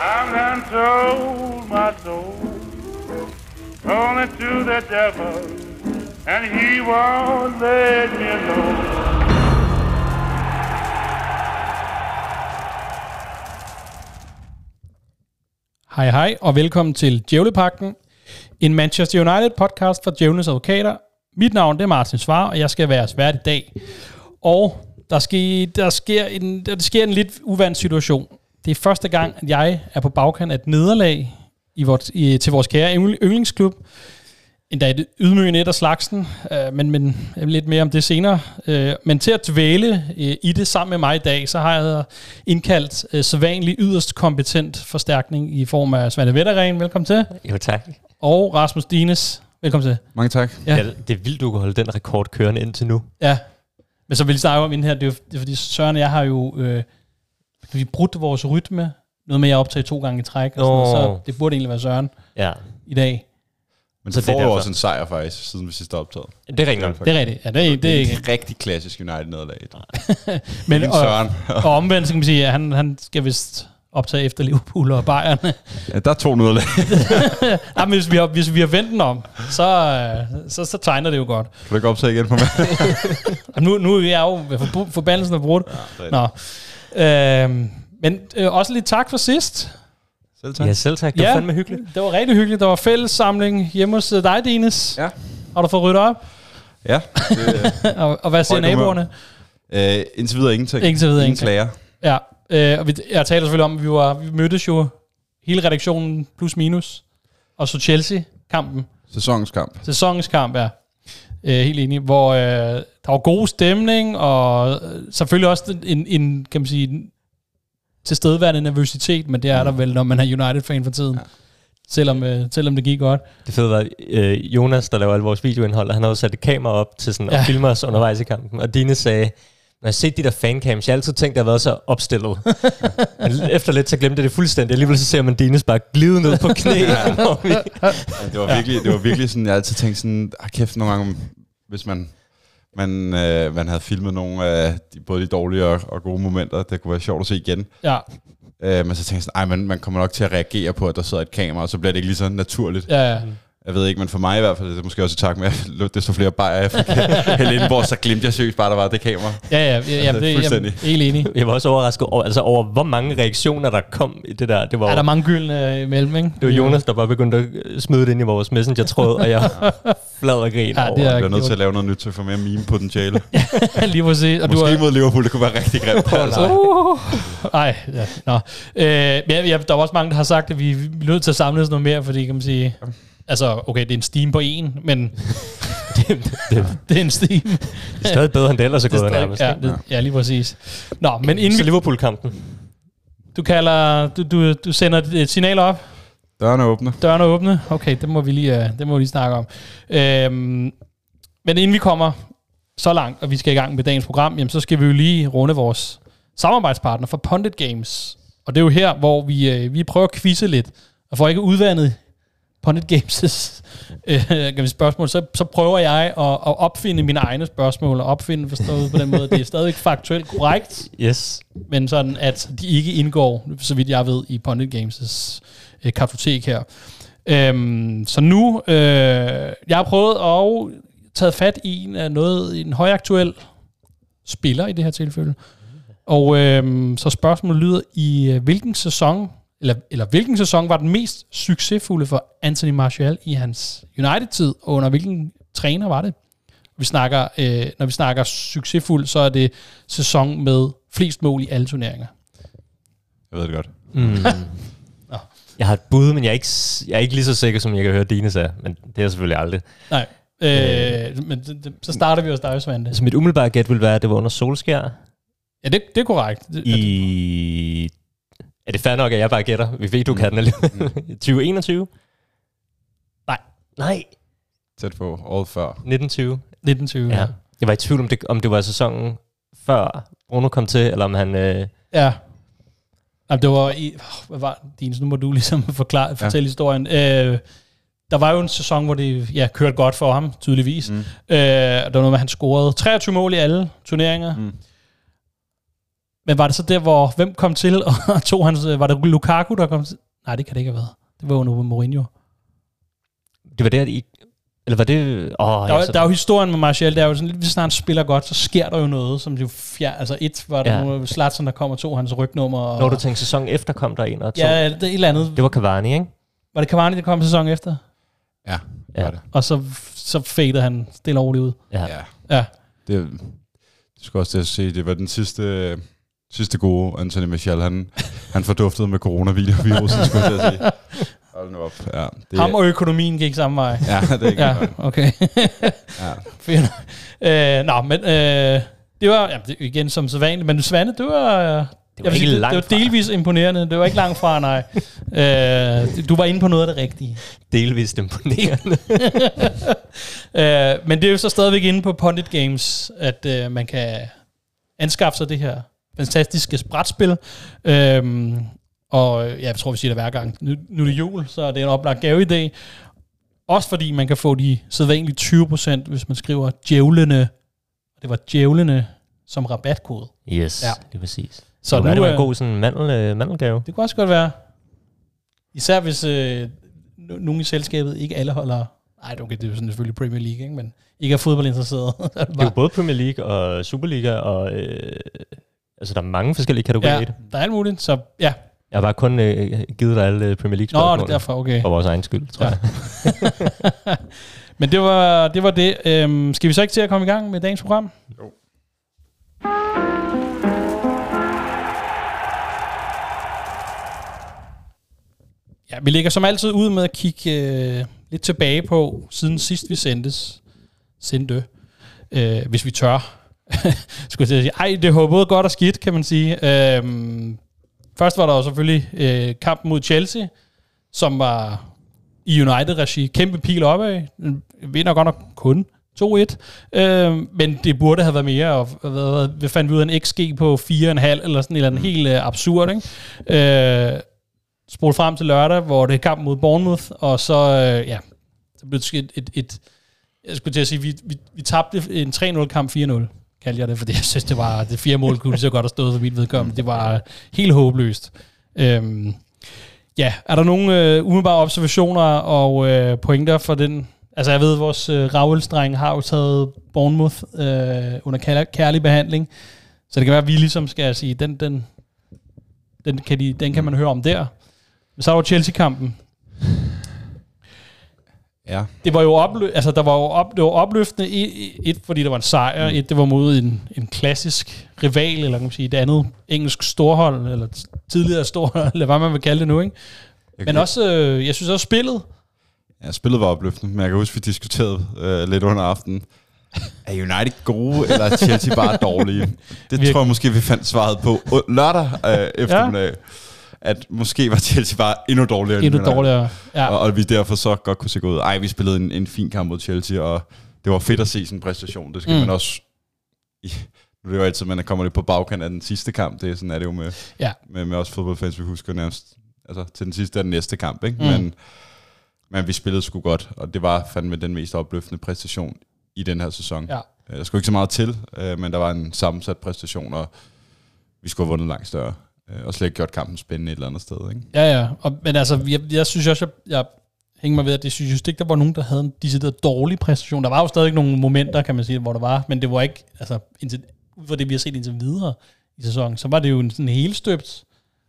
I'm done told my soul, only it to the devil, and he won't let me alone. Hej hej, og velkommen til Djævlepakken, en Manchester United podcast for Djævlenes Advokater. Mit navn det er Martin Svar, og jeg skal være svært i dag. Og der, sker, der, sker en, der sker en lidt uvandt situation. Det er første gang, at jeg er på bagkant af et nederlag i vores, i, til vores kære yndlingsklub. Endda et ydmygende et af slagsen, øh, men, men lidt mere om det senere. Øh, men til at dvæle øh, i det sammen med mig i dag, så har jeg indkaldt øh, sædvanlig yderst kompetent forstærkning i form af Svante Vetterren. Velkommen til. Jo, tak. Og Rasmus Dines. Velkommen til. Mange tak. Ja. ja det er vildt, du kan holde den rekord kørende indtil nu. Ja, men så vil jeg snakke om inden her, det er, det er fordi Søren og jeg har jo øh, vi brudt vores rytme, noget med at optage to gange i træk, og sådan så det burde egentlig være Søren ja. i dag. Men så, så får du også en sejr faktisk, siden vi sidste optaget. Det er rigtigt. Det er rigtigt. Ja, det, er, det, det er ikke rigtig klassisk United-nederlag. Men og, Søren. og omvendt, så kan man sige, at han, han skal vist optage efter Liverpool og Bayern. ja, der er to nederlag. ja, men hvis vi har, hvis vi har vendt den om, så, øh, så, så tegner det jo godt. Kan du ikke optage igen på mig? nu, nu er jeg jo ved forbandelsen af brudt. Ja, Nå. Øhm, men øh, også lidt tak for sidst. Selv tak. Ja, selv tak. Det var ja, fandme hyggeligt. Det var rigtig hyggeligt. Der var fællessamling hjemme hos øh, dig, Dines. Ja. Har du fået ryddet op? Ja. Det, og, og hvad siger naboerne? Øh, indtil videre ingenting. Indtil videre ingenting. klager. Ja, øh, og vi, jeg taler selvfølgelig om, at vi, var, vi mødtes jo hele redaktionen plus minus, og så Chelsea-kampen. Sæsonens kamp. Sæsonens kamp, ja. Øh, helt enig. Hvor øh, der var god stemning, og øh, selvfølgelig også en, en kan man sige, tilstedeværende nervøsitet, men det er mm. der vel, når man er United-fan for tiden. Ja. Selvom, øh, selvom det gik godt. Det fede var, øh, Jonas, der laver alle vores videoindhold, han havde sat et kamera op til sådan, ja. at filme os undervejs i kampen, og Dine sagde, når jeg har set de der fancams, jeg har altid tænkt, at jeg har været så opstillet. Men efter lidt, så glemte jeg det fuldstændig. Alligevel så ser man Dines bare glide ned på knæ. ja. vi... ja, det, var virkelig, det var virkelig sådan, jeg altid tænkte sådan, ah, kæft nogle gange, hvis man man, øh, man havde filmet nogle af de, både de dårlige og, og gode momenter. Det kunne være sjovt at se igen. Ja. Øh, men så tænkte jeg sådan, man, man kommer nok til at reagere på, at der sidder et kamera, og så bliver det ikke lige så naturligt. Ja, ja. Jeg ved ikke, men for mig i hvert fald, det er måske også tak med, at desto flere bajer jeg fik Indenborg, så glemte jeg seriøst bare, der var det kamera. Ja, ja, ja, ja det, er helt enig. Jeg var også overrasket over, altså over, hvor mange reaktioner der kom i det der. Det var ja, der er mange gyldne imellem, ikke? Det var Jonas, der bare begyndte at smide det ind i vores messenger-tråd, og jeg flad og grin ja, det er, Jeg bliver nødt til at lave noget nyt, til at få mere meme potentiale. ja, lige præcis. Og Måske du mod Liverpool, det kunne være rigtig grimt. Oh, altså. uh, ej, ja, nå. Øh, ja, ja, der var også mange, der har sagt, at vi er nødt til at samles noget mere, fordi kan man sige... Altså, okay, det er en Steam på en, men det, det, det, er en Steam. Det er stadig bedre, end det ellers er gået nærmest. Ja, det, ja, lige præcis. Nå, men inden Så Liverpool-kampen. Du kalder, du, du, du sender et signal op. Dørene åbne. Dørene åbne. Okay, det må vi lige, uh, det må vi lige snakke om. Øhm, men inden vi kommer så langt, og vi skal i gang med dagens program, jamen, så skal vi jo lige runde vores samarbejdspartner for Pundit Games. Og det er jo her, hvor vi, uh, vi prøver at quizze lidt, og får ikke udvandet Pundit Games' øh, spørgsmål, så, så prøver jeg at, at opfinde mine egne spørgsmål, og opfinde forstået på den måde, det er stadig faktuelt korrekt, yes. men sådan, at de ikke indgår, så vidt jeg ved, i Pundit Games' øh, kartotek her. Øhm, så nu, øh, jeg har prøvet at tage fat i en, af noget, en højaktuel spiller i det her tilfælde, og øh, så spørgsmålet lyder, i øh, hvilken sæson eller, eller hvilken sæson var den mest succesfulde for Anthony Martial i hans United-tid, og under hvilken træner var det? Vi snakker, øh, når vi snakker succesfuld, så er det sæson med flest mål i alle turneringer. Jeg ved det godt. Mm. Jeg har et bud, men jeg er, ikke, jeg er ikke lige så sikker, som jeg kan høre Dine sagde, men det er jeg selvfølgelig aldrig. Nej, øh, men det, det, så starter vi hos dig, Svante. Så mit umiddelbare gæt vil være, at det var under Solskær. Ja, det, det er korrekt. I er det fair nok, at jeg bare gætter? Vi ved, du kan den alligevel. 2021? Nej. Nej. Tæt på året før. 1920. 1920, ja. ja. Jeg var i tvivl om det, om det var sæsonen før Bruno kom til, eller om han... Øh... Ja. Jamen, det var i... Hvad var din? Nu må du ligesom forklare, fortælle ja. historien. Øh, der var jo en sæson, hvor det ja, kørte godt for ham, tydeligvis. Mm. Øh, der var noget med, at han scorede 23 mål i alle turneringer. Mm. Men var det så der, hvor hvem kom til og tog hans... Var det Lukaku, der kom til? Nej, det kan det ikke have været. Det var under Mourinho. Det var der, I... Eller var det... Åh, Der, jeg er, så- der er jo historien med Martial, der er jo sådan, lidt, hvis han spiller godt, så sker der jo noget, som jo fjer, altså et var der Ja. nogle Zlatan, der kom og tog hans rygnummer. Og, Når du tænkte sæson efter, kom der en og to. Ja, det er et eller andet. Det var Cavani, ikke? Var det Cavani, der kom sæson efter? Ja, Ja. ja. det. Og så, så fadede han stille og roligt ud. Ja. ja. Ja. Det, det skulle også til at se, det var den sidste, sidste gode Anthony Michel. Han, han forduftede med coronavirusen, skulle jeg sige. Hold nu op. Ja, det, Ham og økonomien gik samme vej. Ja, det er ikke Ja, okay. ja. Fint. øh, nå, men øh, det var ja, det, igen som sædvanligt, men Svane, det var... Øh, Det var jeg sige, det, langt det var fra. delvis imponerende. Det var ikke langt fra, nej. øh, du var inde på noget af det rigtige. Delvist imponerende. Øh, men det er jo så stadigvæk inde på Pundit Games, at øh, man kan anskaffe sig det her fantastiske brætspil. Øhm, og ja, jeg tror, vi siger det hver gang. Nu, nu er det jul, så er det en oplagt gaveidé. Også fordi man kan få de sædvanlige 20%, hvis man skriver djævlene. Det var djævlene som rabatkode. Yes, Ja. det er præcis. Så det, det nu, var en øh, god sådan mandel, øh, mandelgave. Det kunne også godt være. Især hvis øh, no- nogen i selskabet, ikke alle holder... Nej, okay, det er jo sådan selvfølgelig Premier League, ikke? men ikke er fodboldinteresseret. Er det Det er jo både Premier League og Superliga, og øh, altså der er mange forskellige kategorier ja, i det. der er alt muligt, så ja. Jeg har bare kun øh, givet dig alle øh, Premier league Nå, det er derfor, okay. For vores egen skyld, tror Ja. jeg. Men det var det. Var det. Øhm, skal vi så ikke til at komme i gang med dagens program? Jo. Ja, vi lægger som altid ud med at kigge øh, lidt tilbage på, siden sidst vi sendtes. Sendte. Øh, hvis vi tør. Skulle jeg sige. Ej, det var både godt og skidt, kan man sige. Øhm, først var der jo selvfølgelig øh, kampen mod Chelsea, som var i United-regi. Kæmpe pil opad. Vinder godt nok kun 2-1. Øh, men det burde have været mere. Og, hvad, hvad fandt vi ud af en XG på 4,5 eller sådan et eller andet helt øh, absurd. Ikke? Øh, spole frem til lørdag, hvor det er kamp mod Bournemouth, og så, øh, ja, så blev det et, et, et, jeg skulle til at sige, vi, vi, vi tabte en 3-0-kamp 4-0, kaldte jeg det, fordi jeg synes, det var, det fire mål kunne så godt have stået for mit vedkommende. Det var helt håbløst. Øhm, ja, er der nogle øh, umiddelbare observationer og øh, pointer for den? Altså, jeg ved, at vores øh, Ravelsdreng har jo taget Bournemouth øh, under kærlig behandling, så det kan være, at vi ligesom skal sige, den, den, den, kan, de, den kan man høre om der. Men så er der jo Chelsea-kampen. Ja. Det var jo oplø- altså, der var jo op- det var opløftende. Et, et, fordi det var en sejr. Et, det var mod en, en klassisk rival, eller kan man sige, det andet engelsk storhold, eller tidligere storhold, eller hvad man vil kalde det nu. Ikke? Jeg Men også, øh, jeg synes også spillet, Ja, spillet var opløftende, men jeg kan huske, vi diskuterede øh, lidt under aftenen. Er United gode, eller er Chelsea bare dårlige? Det Virkelig. tror jeg måske, vi fandt svaret på lørdag øh, eftermiddag. Ja. At måske var Chelsea bare endnu dårligere. end endnu dårligere. Ja. Og, og vi derfor så godt kunne se ud. Ej, vi spillede en, en fin kamp mod Chelsea, og det var fedt at se sådan en præstation. Det skal Mm. man også... Nu er det jo altid, man kommer lidt på bagkant af den sidste kamp. Det er sådan er det jo med, Ja. med, med os fodboldfans, vi husker nærmest altså, til den sidste af den næste kamp. Ikke? Mm. Mm. Men, men vi spillede sgu godt, og det var fandme den mest opløftende præstation i den her sæson. Ja. Øh, Der skulle ikke så meget til, øh, men der var en sammensat præstation, og vi skulle have vundet langt større. Øh, Og slet ikke gjort kampen spændende et eller andet sted. Ikke? Ja, ja. Og, men altså, jeg, jeg synes også, jeg, jeg hænger mig ved, at det synes jeg ikke, der var nogen, der havde en decideret dårlig præstation. Der var jo stadig nogle momenter, kan man sige, hvor der var, men det var ikke, altså, indtil, ud fra det, vi har set indtil videre i sæsonen, så var det jo en sådan helstøbt,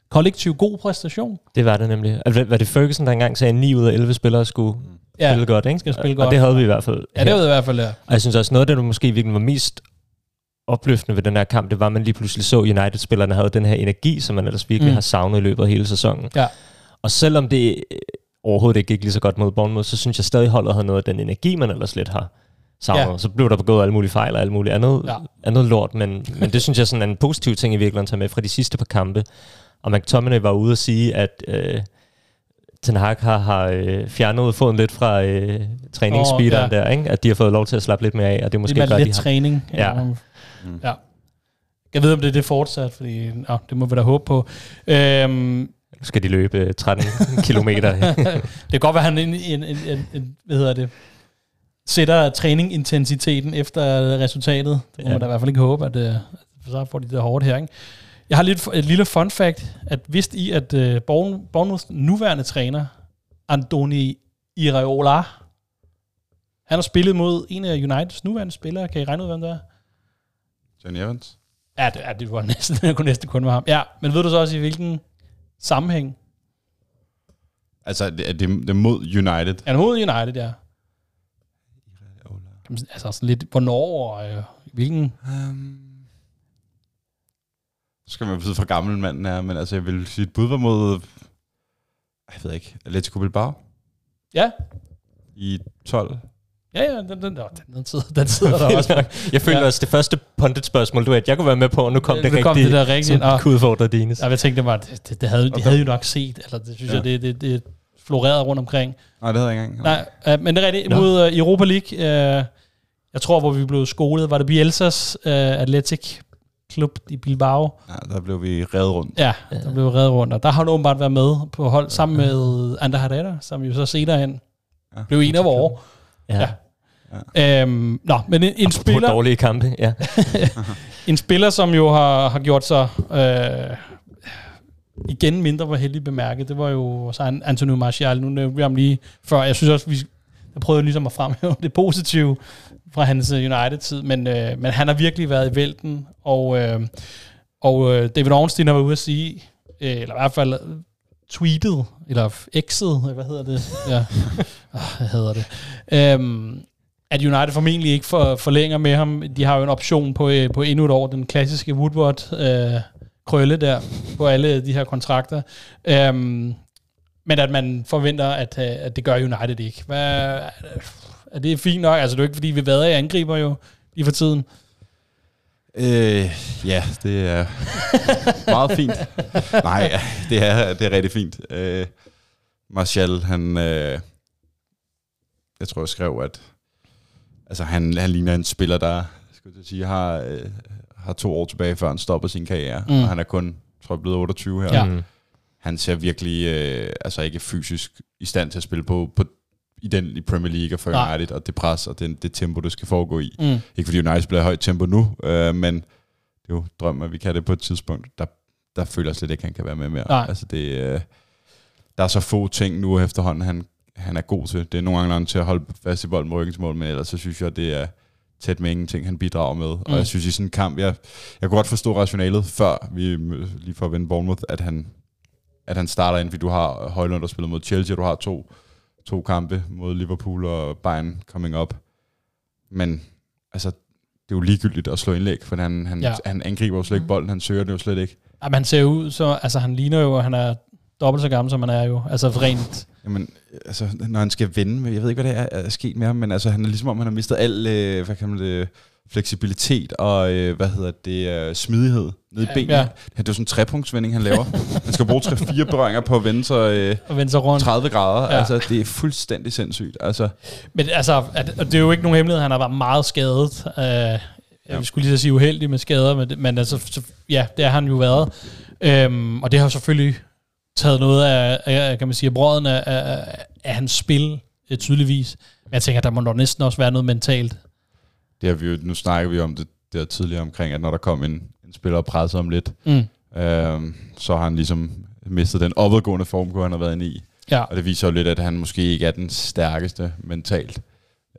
kollektiv god præstation. Det var det nemlig. Altså, var det Ferguson, der engang sagde, at 9 ud af 11 spillere skulle Ja, spille godt, ikke? skal spille og, godt. Og det havde vi i hvert fald. ja det her. var det i hvert fald, ja. Og jeg synes også, noget af det, der måske virkelig var mest opløftende ved den her kamp, det var, at man lige pludselig så, at United-spillerne havde den her energi, som man ellers virkelig Mm. har savnet i løbet af hele sæsonen. Ja. Og selvom det øh, overhovedet ikke gik lige så godt mod Bournemouth, så synes jeg stadig, holdet havde noget af den energi, man ellers lidt har savnet. Ja. Så blev der begået alle mulige fejl og alt muligt andet, Ja. andet lort, men, men det synes jeg sådan er en positiv ting i virkeligheden at tage med fra de sidste par kampe. Og McTominay var ude at sige, at øh, Ten Hag har, har øh, fjernet foden lidt fra øh, træningsspeederen oh, ja. der, ikke? at de har fået lov til at slappe lidt mere af, og det er måske det er godt, lidt de har træning. Ja. Mm. ja. Jeg ved, om det er det fortsat, fordi ja, det må vi da håbe på. Øhm, skal de løbe øh, 13 kilometer. det kan godt være, at han en, en, en, en, en, hvad hedder det, sætter træningintensiteten efter resultatet. Det må ja. Man da i hvert fald ikke håbe, at, øh, for så får de det hårdt her. Ikke? Jeg har lidt et lille fun fact, at vidste I, at uh, Bournemouths nuværende træner, Andoni Iraola, han har spillet mod en af Uniteds nuværende spillere. Kan I regne ud, hvem det er? Johnny Evans. Ja, det, ja, det var næsten, det kunne næsten kun være ham. Ja, men ved du så også i hvilken sammenhæng? Altså, det, er det, det er mod United. Er det mod United, ja. Altså sådan lidt, hvornår og øh, hvilken... Um, så skal man vide, hvor gammel manden er, men altså, jeg vil sige, et bud var mod, jeg ved ikke, Atletico Bilbao Ja, i 12. ja, ja, den, den, den, den, sidder, den sidder der også. jeg føler Ja. ja. også, det første pundit-spørgsmål, du at jeg kunne være med på, og nu kom Ja, det, nu kom rigtige, det der rigtige, som og- kunne udfordre dines. Ja, jeg tænkte, det, var, det, det, det havde, de Okay. havde jo nok set, eller det synes ja. Ja. jeg, det, det, det florerede rundt omkring. Nej, det havde jeg ikke engang. Nej, øh, men det er rigtigt. Nå. Mod øh, Europa League, øh, jeg tror, hvor vi blev skolet, var det Bielsas øh, Athletic Klub i Bilbao. Ja, der blev vi revet rundt. Ja, der blev reddet rundt, og der har han åbenbart været med på hold sammen med Ander Herrera, som jo så senere hen Ja. blev en af vores. Ja. Ja. Øhm, nå, men en, en spiller, dårlige kampe, ja. en spiller, som jo har, har gjort sig øh, igen mindre var heldig bemærket, det var jo så An- Antonio Martial. Nu nævnte vi ham lige før. Jeg synes også, vi jeg prøvede ligesom at fremhæve det positive fra hans øh, United-tid, men, øh, men han har virkelig været i vælten, og, øh, og øh, David Ornstein har været ude at sige, øh, eller i hvert fald tweetet, eller x'et, hvad hedder det? Ja, oh, hvad hedder det? Øhm, at United formentlig ikke for, forlænger med ham. De har jo en option på, øh, på endnu et år, den klassiske Woodward øh, krølle der, på alle de her kontrakter. Øhm, men at man forventer, at, øh, at det gør United ikke. Hvad, er det fint nok? Altså det er jo ikke, fordi vi vader i angriber jo lige for tiden. Øh, ja, det er meget fint. Nej, det er, det er rigtig fint. Øh, Martial, han... Øh, jeg tror, jeg skrev, at altså, han, han ligner en spiller, der skal jeg sige, har, øh, har to år tilbage, før han stopper sin karriere. Mm. Mm. Og han er kun, tror jeg, blevet 28 her. Ja. Mm. Han ser virkelig øh, altså ikke fysisk i stand til at spille på, på i den i Premier League og for Nej. United, og det pres og det, det tempo, det skal foregå i. Mm. Ikke fordi United spiller højt tempo nu, øh, men det er jo drømmen, at vi kan det på et tidspunkt. Der, der føler jeg slet ikke, at han kan være med mere. Nej. Altså det, øh, der er så få ting nu efterhånden, han, han er god til. Det er nogle gange til at holde fast i bolden med ryggen til mål, men ellers så synes jeg, det er tæt med ingenting, han bidrager med. Mm. Og jeg synes i sådan en kamp, jeg, jeg kunne godt forstå rationalet, før vi lige for at vinde Bournemouth, at han, at han starter ind, fordi du har Højlund, der spiller mod Chelsea, og du har to, to kampe mod Liverpool og Bayern coming up. Men altså, det er jo ligegyldigt at slå indlæg, for han, han, Ja. han angriber jo slet ikke bolden, han søger det jo slet ikke. Jamen, han ser ud, så altså, han ligner jo, at han er dobbelt så gammel, som han er jo. Altså rent... Jamen, altså, når han skal vende, jeg ved ikke, hvad det er, er sket med ham, men altså, han er ligesom om, han har mistet al, øh, hvad kan man det, fleksibilitet og, øh, hvad hedder det, øh, smidighed nede i benene. ja. Det er jo sådan en trepunktsvending, han laver. han skal bruge 3-4 berøringer på at vende sig øh, Og vende sig rundt. 30 grader. Ja. Altså, det er fuldstændig sindssygt. Altså, Men altså, at, og det er jo ikke nogen hemmelighed, han har været meget skadet. Uh, jeg Ja. skulle lige så sige uheldig med skader, men, men altså, så, ja, det har han jo været. Um, og det har selvfølgelig taget noget af, af kan man sige, af brøden af, af, af hans spil, øh, tydeligvis. Men jeg tænker, der må nok næsten også være noget mentalt. Det har vi jo, nu snakker vi om det der tidligere omkring, at når der kom en, en spiller og pressede om lidt, Mm. øh, så har han ligesom mistet den opadgående form, han har været inde i. Ja, Og det viser jo lidt, at han måske ikke er den stærkeste mentalt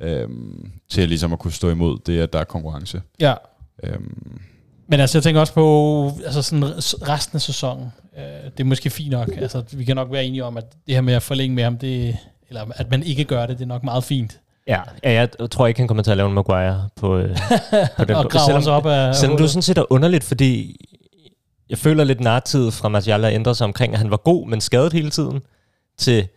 øhm, til ligesom at kunne stå imod det, at der er konkurrence. ja. Øhm, Men altså, jeg tænker også på altså sådan resten af sæsonen. Øh, det er måske fint nok. Altså, vi kan nok være enige om, at det her med at forlænge med ham, det, eller at man ikke gør det, det er nok meget fint. Ja, ja, jeg tror ikke, han kommer til at lave en Maguire på, øh, på den og selvom, sig op af... selvom du sådan set er underligt, fordi jeg føler lidt narrativet fra Martial at ændre sig omkring, at han var god, men skadet hele tiden, til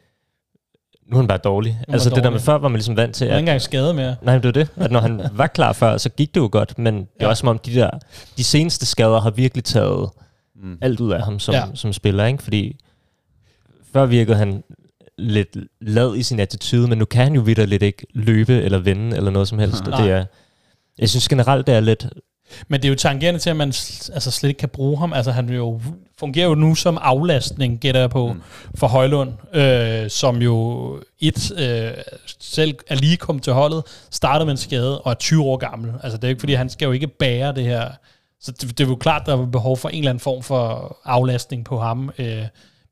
nu er han bare dårlig. han Altså det der dårlig. med før, var man ligesom vant til, Jeg er ikke engang skadet mere. nej, det var det, at når han var klar før, så gik det jo godt, men det er Ja. også som om de der, de seneste skader har virkelig taget mm. alt ud af ham som, ja. som spiller, ikke? Fordi før virkede han lidt lad i sin attitude, men nu kan han jo videre lidt ikke løbe eller vende eller noget som helst. Nej. det er, jeg synes generelt, det er lidt... Men det er jo tangerende til, at man altså slet ikke kan bruge ham. Altså han jo, fungerer jo nu som aflastning, gætter jeg på, mm. for Højlund, øh, som jo et øh, selv er lige kommet til holdet, startede med en skade og er 20 år gammel. Altså det er jo ikke, fordi han skal jo ikke bære det her Så det, det er jo klart, der er behov for en eller anden form for aflastning på ham. Øh,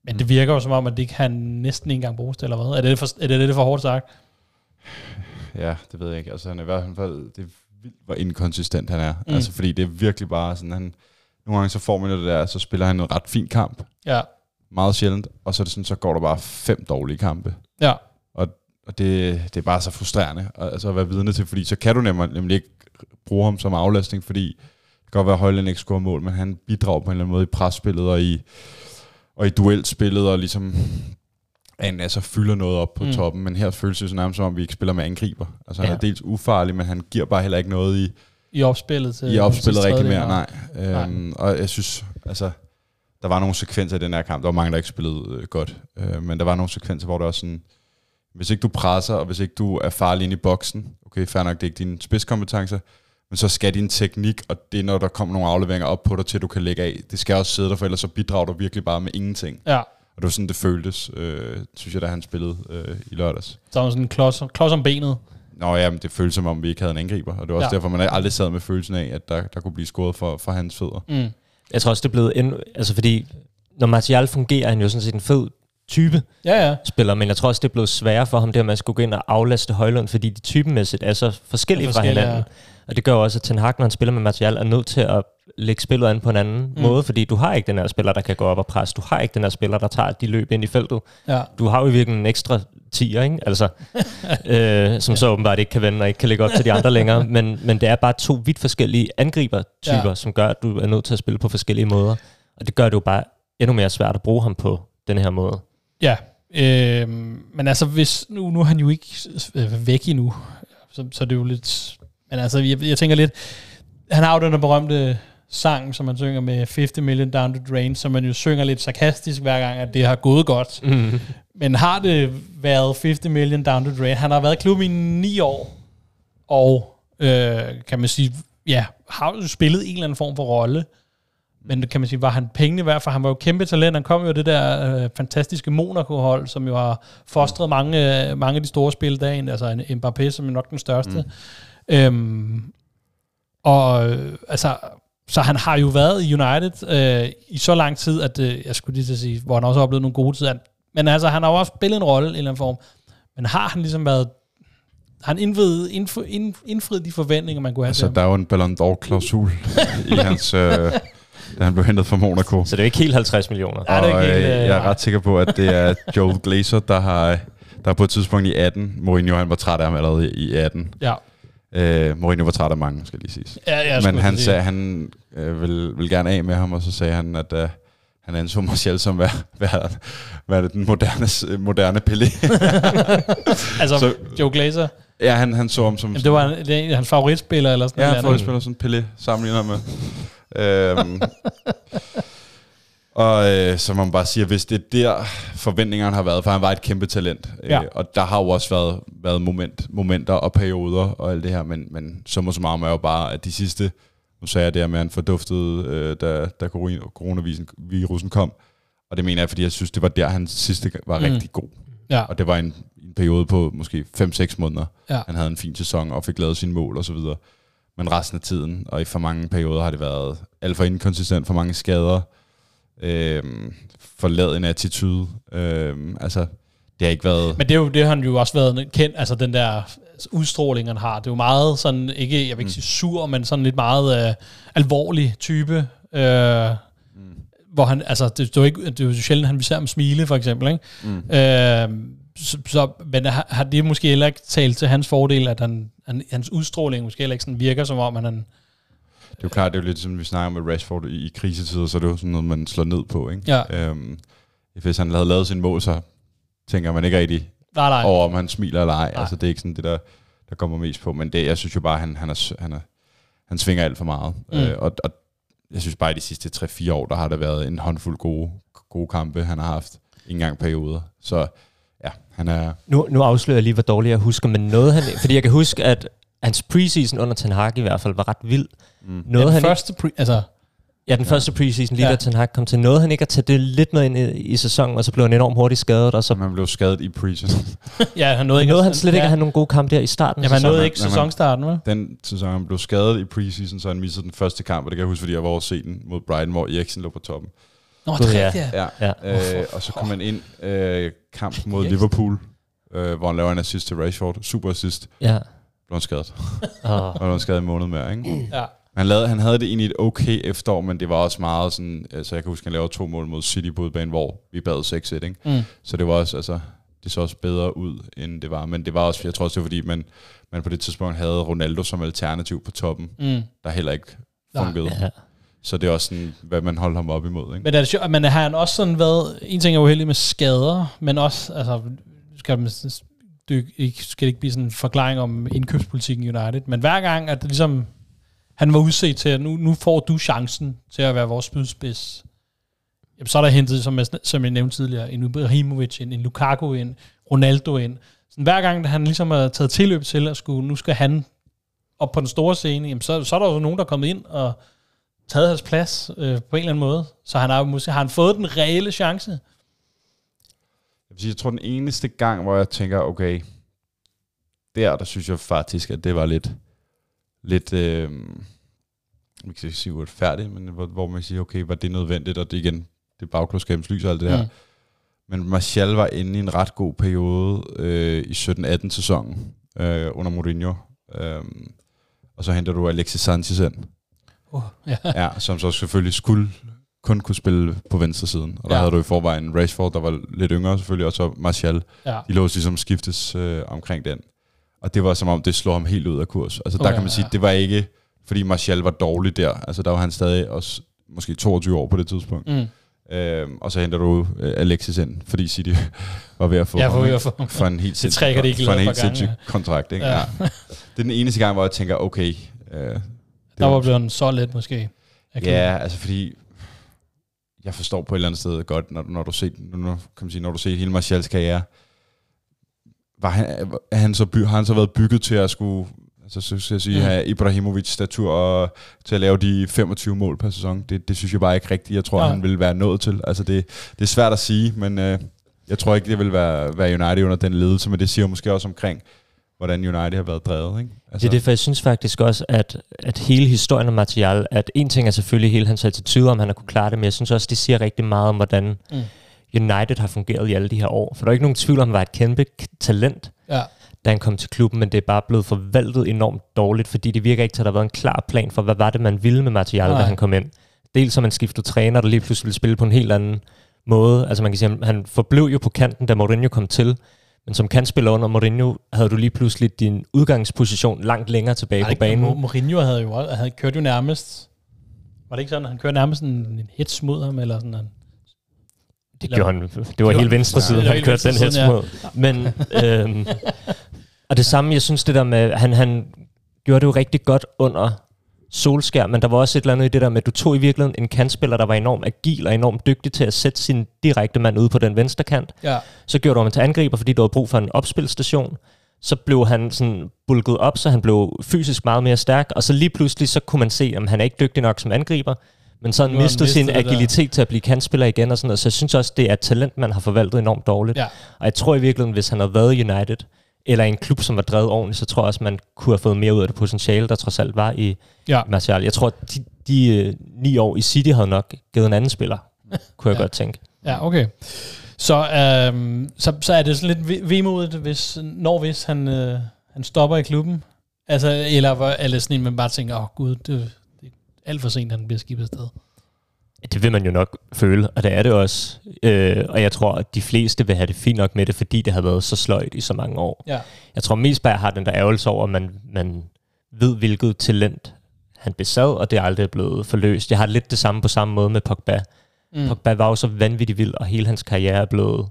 men det virker jo som om, at det kan næsten ikke engang bruges til, eller hvad? Er det, for, er det lidt for hårdt sagt? Ja, det ved jeg ikke. Altså, han er i hvert fald, det er vildt, hvor inkonsistent han er. Mm. Altså, fordi det er virkelig bare sådan, han, nogle gange så får man jo det der, så spiller han en ret fin kamp. Ja. Meget sjældent. Og så er det sådan, så går der bare fem dårlige kampe. Ja. Og, og det, det er bare så frustrerende at, altså at være vidne til, fordi så kan du nemlig, nemlig ikke bruge ham som aflastning, fordi det kan godt være, at Højland ikke scorer mål, men han bidrager på en eller anden måde i presspillet og i, og i duelspillet, og ligesom han altså fylder noget op på Mm. toppen, men her føles det så nærmest som om, vi ikke spiller med angriber. Altså han Ja. er dels ufarlig, men han giver bare heller ikke noget i, I opspillet til... i opspillet rigtig mere, tredjedel. nej. Øhm, og jeg synes, altså, der var nogle sekvenser i den her kamp, der var mange, der ikke spillede øh, godt, øh, men der var nogle sekvenser, hvor der var sådan, hvis ikke du presser, og hvis ikke du er farlig ind i boksen, okay, fair nok, det er ikke dine spidskompetencer, men så skal din teknik, og det er, når der kommer nogle afleveringer op på dig, til du kan lægge af, det skal også sidde der, for ellers så bidrager du virkelig bare med ingenting. Ja, Og det var sådan, det føltes, øh, synes jeg, da han spillede øh, i lørdags. så var sådan en klods, klods om benet. Nå ja, men det føltes som om, vi ikke havde en angriber, og det var også Ja. ja. derfor, man aldrig sad med følelsen af, at der, der kunne blive scoret for, for hans fødder. Mm. Jeg tror også, det er blevet endnu... Altså fordi, når Martial fungerer, er han jo sådan set en fed type Ja, ja. spiller, men jeg tror også, det er blevet sværere for ham, det at man skulle gå ind og aflaste Højlund, fordi de typemæssigt er så forskellige Er fra forskellige, hinanden. Og det gør også, at Ten Hag, når han spiller med Martial, er nødt til at lægge spillet an på en anden Mm. måde, fordi du har ikke den her spiller, der kan gå op og presse. Du har ikke den her spiller, der tager de løb ind i feltet. ja. Du har jo i virkeligheden en ekstra tier, ikke? Altså, øh, som så åbenbart ikke kan vende og ikke kan lægge op til de andre længere. Men, men det er bare to vidt forskellige angribertyper, ja. som gør, at du er nødt til at spille på forskellige måder. Og det gør det jo bare endnu mere svært at bruge ham på den her måde. Ja, øh, men altså hvis, nu, nu er han jo ikke øh, væk endnu, så, så det er jo lidt, men altså jeg, jeg tænker lidt, han har jo den der berømte sang, som man synger med 50 million down the drain, som man jo synger lidt sarkastisk hver gang, at det har gået godt. Mm. Men har det været 50 million down the drain? Han har været i klubben i ni år, og øh, kan man sige, ja, har jo spillet en eller anden form for rolle. Men kan man sige, var han pengene værd, for han var jo kæmpe talent. Han kom jo af det der øh, fantastiske Monaco-hold, som jo har fostret mange, øh, mange af de store spil dagen, altså en Mbappé, som er nok den største. Mm. Øhm, og øh, altså, så han har jo været i United øh, i så lang tid, at øh, jeg skulle lige til at sige, hvor han også har oplevet nogle gode tider. Men altså, han har jo også spillet en rolle i en eller anden form. Men har han ligesom været han indfriet, indfri, ind, indfriet de forventninger, man kunne have Altså, til der er jo en Ballon d'Or-klausul i hans... Øh, da han blev hentet fra Monaco. Så det er ikke helt 50 millioner. Ja, det er og ikke helt, øh, øh, jeg er ret sikker på, at det er Joel Glazer, der har der på et tidspunkt i 18, Mourinho han var træt af ham allerede i 18. Ja. Øh, Mourinho var træt af mange, skal lige siges. Ja, jeg Men han sige. sagde, han øh, ville, ville gerne af med ham, og så sagde han, at øh, han anså Martial som hvad, hvad, hvad det, den moderne, moderne Pelé. Altså, så- Joe Glazer, ja, han, han så ham som... Jamen, det var en, det hans favoritspiller, eller sådan Ja, noget. han spiller sådan Pelé sammenligner med. øhm, og øh, så man bare sige, at hvis det er der forventningerne har været, for han var et kæmpe talent, Ja. øh, og der har jo også været, været moment, momenter og perioder og alt det her, men, men så må så meget er jo bare, at de sidste, nu sagde jeg det her med, at han forduftede, øh, da, da corona- coronavirusen kom, og det mener jeg, fordi jeg synes, det var der, han sidste var mm. rigtig god. Ja, Og det var en, en periode på måske 5-6 måneder. Ja. Han havde en fin sæson og fik lavet sine mål og så videre. Men resten af tiden, og i for mange perioder har det været alt for inkonsistent, for mange skader, øhm, for en attitude. Øhm, altså, det har ikke været... men det, er jo, det har han jo også været kendt, altså den der udstråling, han har. Det er jo meget sådan, ikke, jeg vil ikke sige sur, men sådan lidt meget øh, alvorlig type. Øh, hvor han, altså, det, det, er jo ikke, det er jo sjældent, han vi ser ham smile, for eksempel, ikke? Mm. Øh, så, så, men har, har det måske heller ikke talt til hans fordel, at han, han, hans udstråling måske heller ikke sådan virker, som om at han... Det er jo klart, det er jo lidt som vi snakker med Rashford i, i krisetider, så er det jo sådan noget, man slår ned på. Ikke? Ja. Øhm, hvis han havde lavet sin mål, så tænker man ikke rigtig Nej, nej. over, om han smiler eller ej. Nej. Altså, det er ikke sådan det, der, der kommer mest på. Men det, jeg synes jo bare, han, han, er, han, er, han svinger alt for meget. Mm. Øh, og, og jeg synes bare, i de sidste 3-4 år, der har der været en håndfuld gode, gode kampe, han har haft. Ikke engang perioder. Så ja, han er... Nu, nu afslører jeg lige, hvor dårligt jeg husker, men noget han... Fordi jeg kan huske, at hans preseason under Ten Hag i hvert fald var ret vild. Mm. Noget den han første, pre, altså, Ja, den første preseason, lige Ja. ja. da Ten Hag kom til. Noget han ikke at tage det lidt med ind i, i sæsonen, og så blev han enormt hurtigt skadet, og så man blev skadet i preseason. ja, han nåede ikke nåede han slet ikke ja. at have nogle gode kampe der i starten. Jamen, han nåede ikke sæsonstarten, vel? Den sæson, han blev skadet i preseason, så han missede den første kamp, og det kan jeg huske, fordi jeg var over den mod Brighton, hvor Eriksen lå på toppen. Nå, det er ja. rigtigt, ja. Ja. Ja. Øh, og så kom han ind øh, kamp mod. Liverpool, øh, hvor han laver en assist til Rashford. Super assist. Ja. Blev han skadet. Og, blev han skadet en måned mere, ikke? ja. Han, lavede, han havde det egentlig et okay efterår, men det var også meget sådan... Altså jeg kan huske, han lavede to mål mod City på udebane, hvor vi bad 6-1, ikke? Mm. Så det var også, altså... Det så også bedre ud, end det var. Men det var også, jeg tror også, det var fordi, man, man på det tidspunkt havde Ronaldo som alternativ på toppen, Mm. der heller ikke fungerede. ja. Så det er også sådan, hvad man holdt ham op imod, ikke? Men, er det sjovt, men har han også sådan været... En ting er uheldig med skader, men også... Altså, skal man det ikke, skal det ikke blive sådan en forklaring om indkøbspolitikken i United, men hver gang, at det ligesom, han var udset til, at nu, nu får du chancen til at være vores spydspids, jamen, så er der hentet, som jeg, som jeg nævnte tidligere, en Ibrahimovic ind, en Lukaku ind, Ronaldo ind. Så hver gang, at han ligesom har taget tilløb til at skulle, nu skal han op på den store scene, jamen, så, så er der jo nogen, der er kommet ind og taget hans plads øh, på en eller anden måde. Så han har, måske, har han fået den reelle chance. Jeg, tror, den eneste gang, hvor jeg tænker, okay, der, der synes jeg faktisk, at det var lidt, lidt, øh, jeg kan ikke sige uretfærdigt, men hvor, hvor man siger, okay, var det nødvendigt, og det igen, det er bagklodskabens lys og alt det. Mm. Mm. Men Martial var inde i en ret god periode øh, i 17-18 sæsonen øh, under Mourinho. Øh, og så henter du Alexis Sanchez ind, Uh, ja. ja, som så selvfølgelig skulle kun kunne spille på venstre siden. Og der Ja. havde du i forvejen Rashford, der var lidt yngre selvfølgelig, og så Martial. ja. De lå ligesom skiftes øh, omkring den. Og det var som om, det slog ham helt ud af kurs. Altså der Okay, kan man sige, ja. det var ikke, fordi Martial var dårlig der. Altså der var han stadig også måske 22 år på det tidspunkt. Mm. Øhm, og så henter du øh, Alexis ind, fordi City var ved at få Ja, ham, for, ikke? for, for en helt sindssyg, trækker de ikke for en helt sindssyg kontrakt. Ikke? Ja. Ja. Det er den eneste gang, hvor jeg tænker, okay. Øh, der var blevet så let måske. Ja, altså fordi jeg forstår på et eller andet sted godt, når, når du ser, når, kan man sige, når du ser hele Martials karriere, var han, er han så by, har han så været bygget til at skulle altså, så skal jeg sige, Mm. have Ibrahimovic statur og til at lave de 25 mål per sæson. Det, det synes jeg bare ikke rigtigt, jeg tror, Nej. han vil være nået til. Altså det, det er svært at sige, men øh, jeg tror ikke, det vil være, være United under den ledelse, men det siger måske også omkring, hvordan United har været drevet. Ikke? Altså. Det er det, for jeg synes faktisk også, at, at hele historien om Martial, at en ting er selvfølgelig hele hans attitude, om han har kunne klare det, men jeg synes også, det siger rigtig meget om, hvordan Mm. United har fungeret i alle de her år. For der er ikke nogen tvivl om, at han var et kæmpe talent, Ja. da han kom til klubben, men det er bare blevet forvaltet enormt dårligt, fordi det virker ikke til, at der har været en klar plan for, hvad var det, man ville med Martial, Nej. da han kom ind. Dels så man skiftede træner, der lige pludselig ville spille på en helt anden måde. Altså man kan sige, at han forblev jo på kanten, da Mourinho kom til, men som kantspiller under Mourinho, havde du lige pludselig din udgangsposition langt længere tilbage på banen. Mo- Mourinho havde jo havde kørt jo nærmest, var det ikke sådan, han kørte nærmest en, en hits mod ham, eller sådan en, Det Eller- gjorde han. Det var helt venstre Ja, side, var han kørte den siden, mod. Men, øhm, og det samme, jeg synes det der med, han, han gjorde det jo rigtig godt under Solskær, men der var også et eller andet i det der med, at du tog i virkeligheden en kantspiller, der var enormt agil og enormt dygtig til at sætte sin direkte mand ude på den venstre kant. ja, Så gjorde du ham til angriber, fordi du havde brug for en opspilstation. Så blev han sådan bulket op, så han blev fysisk meget mere stærk, og så lige pludselig, så kunne man se, at han er ikke dygtig nok som angriber, men så han mistet sin det der. agilitet til at blive kantspiller igen og sådan noget. Så jeg synes også, det er et talent, man har forvaltet enormt dårligt. ja, Og jeg tror i virkeligheden, hvis han havde været United, eller en klub, som var drevet ordentligt, så tror jeg også, man kunne have fået mere ud af det potentiale, der trods alt var i ja. Martial. Jeg tror, at de, de øh, ni år i City havde nok givet en anden spiller, kunne jeg Ja. godt tænke. Ja, okay. Så, øhm, så, så er det sådan lidt ve- vemodigt, hvis, når hvis han, øh, han stopper i klubben? Altså, eller, hvor- eller sådan en, man bare tænker, åh oh, gud, det, det er alt for sent, han bliver skibet afsted. Det vil man jo nok føle, og det er det også. Øh, og jeg tror, at de fleste vil have det fint nok med det, fordi det har været så sløjt i så mange år. Ja. Jeg tror mest bare, jeg har den der ærgelse over, at man, man ved, hvilket talent han besad, og det er aldrig blevet forløst. Jeg har lidt det samme på samme måde med Pogba. Mm. Pogba var jo så vanvittigt vild, og hele hans karriere er blevet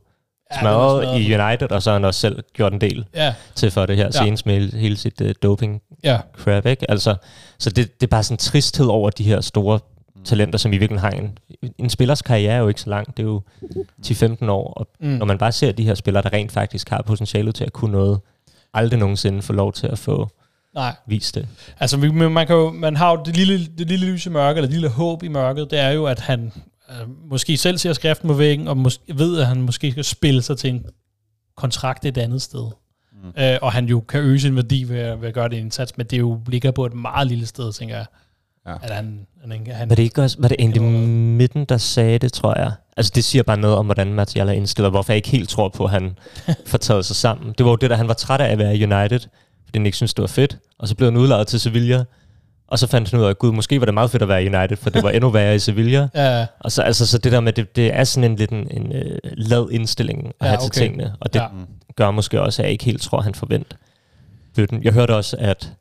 smadret i United, og så har han også selv gjort en del Ja, til for det her, Ja. senest med hele- hele sit uh, doping ja, crap, ikke? Altså, så det, det er bare sådan en tristhed over de her store talenter, som i virkeligheden har en, en spillers karriere er jo ikke så lang, det er jo 10-15 år, og Mm. når man bare ser de her spillere, der rent faktisk har potentialet til at kunne noget, aldrig nogensinde få lov til at få Nej. vist det. Altså, man, kan jo, man har jo det lille, det lille lys i mørket, eller det lille håb i mørket, det er jo, at han øh, måske selv ser skriften på væggen, og måske, ved, at han måske skal spille sig til en kontrakt et andet sted. Mm. Øh, og han jo kan øge sin værdi ved, at- ved at gøre det indsats, men det jo ligger på et meget lille sted, tænker jeg. Ja. At han, han, han, Var det ikke også, var det egentlig midten, der sagde det, tror jeg? Altså det siger bare noget om, hvordan Martial er indstillet, hvorfor jeg ikke helt tror på, at han får taget sig sammen. Det var jo det, der han var træt af at være i United, fordi han ikke syntes, det var fedt. Og så blev han udlejet til Sevilla, og så fandt han ud af, at gud, måske var det meget fedt at være i United, for det var endnu værre i Sevilla. ja, Og så, altså, så det der med, det, det er sådan en lidt en, en uh, lad indstilling at Ja, have til okay. tingene. Og det Ja. gør måske også, at jeg ikke helt tror, at han forventer. Jeg hørte også, at,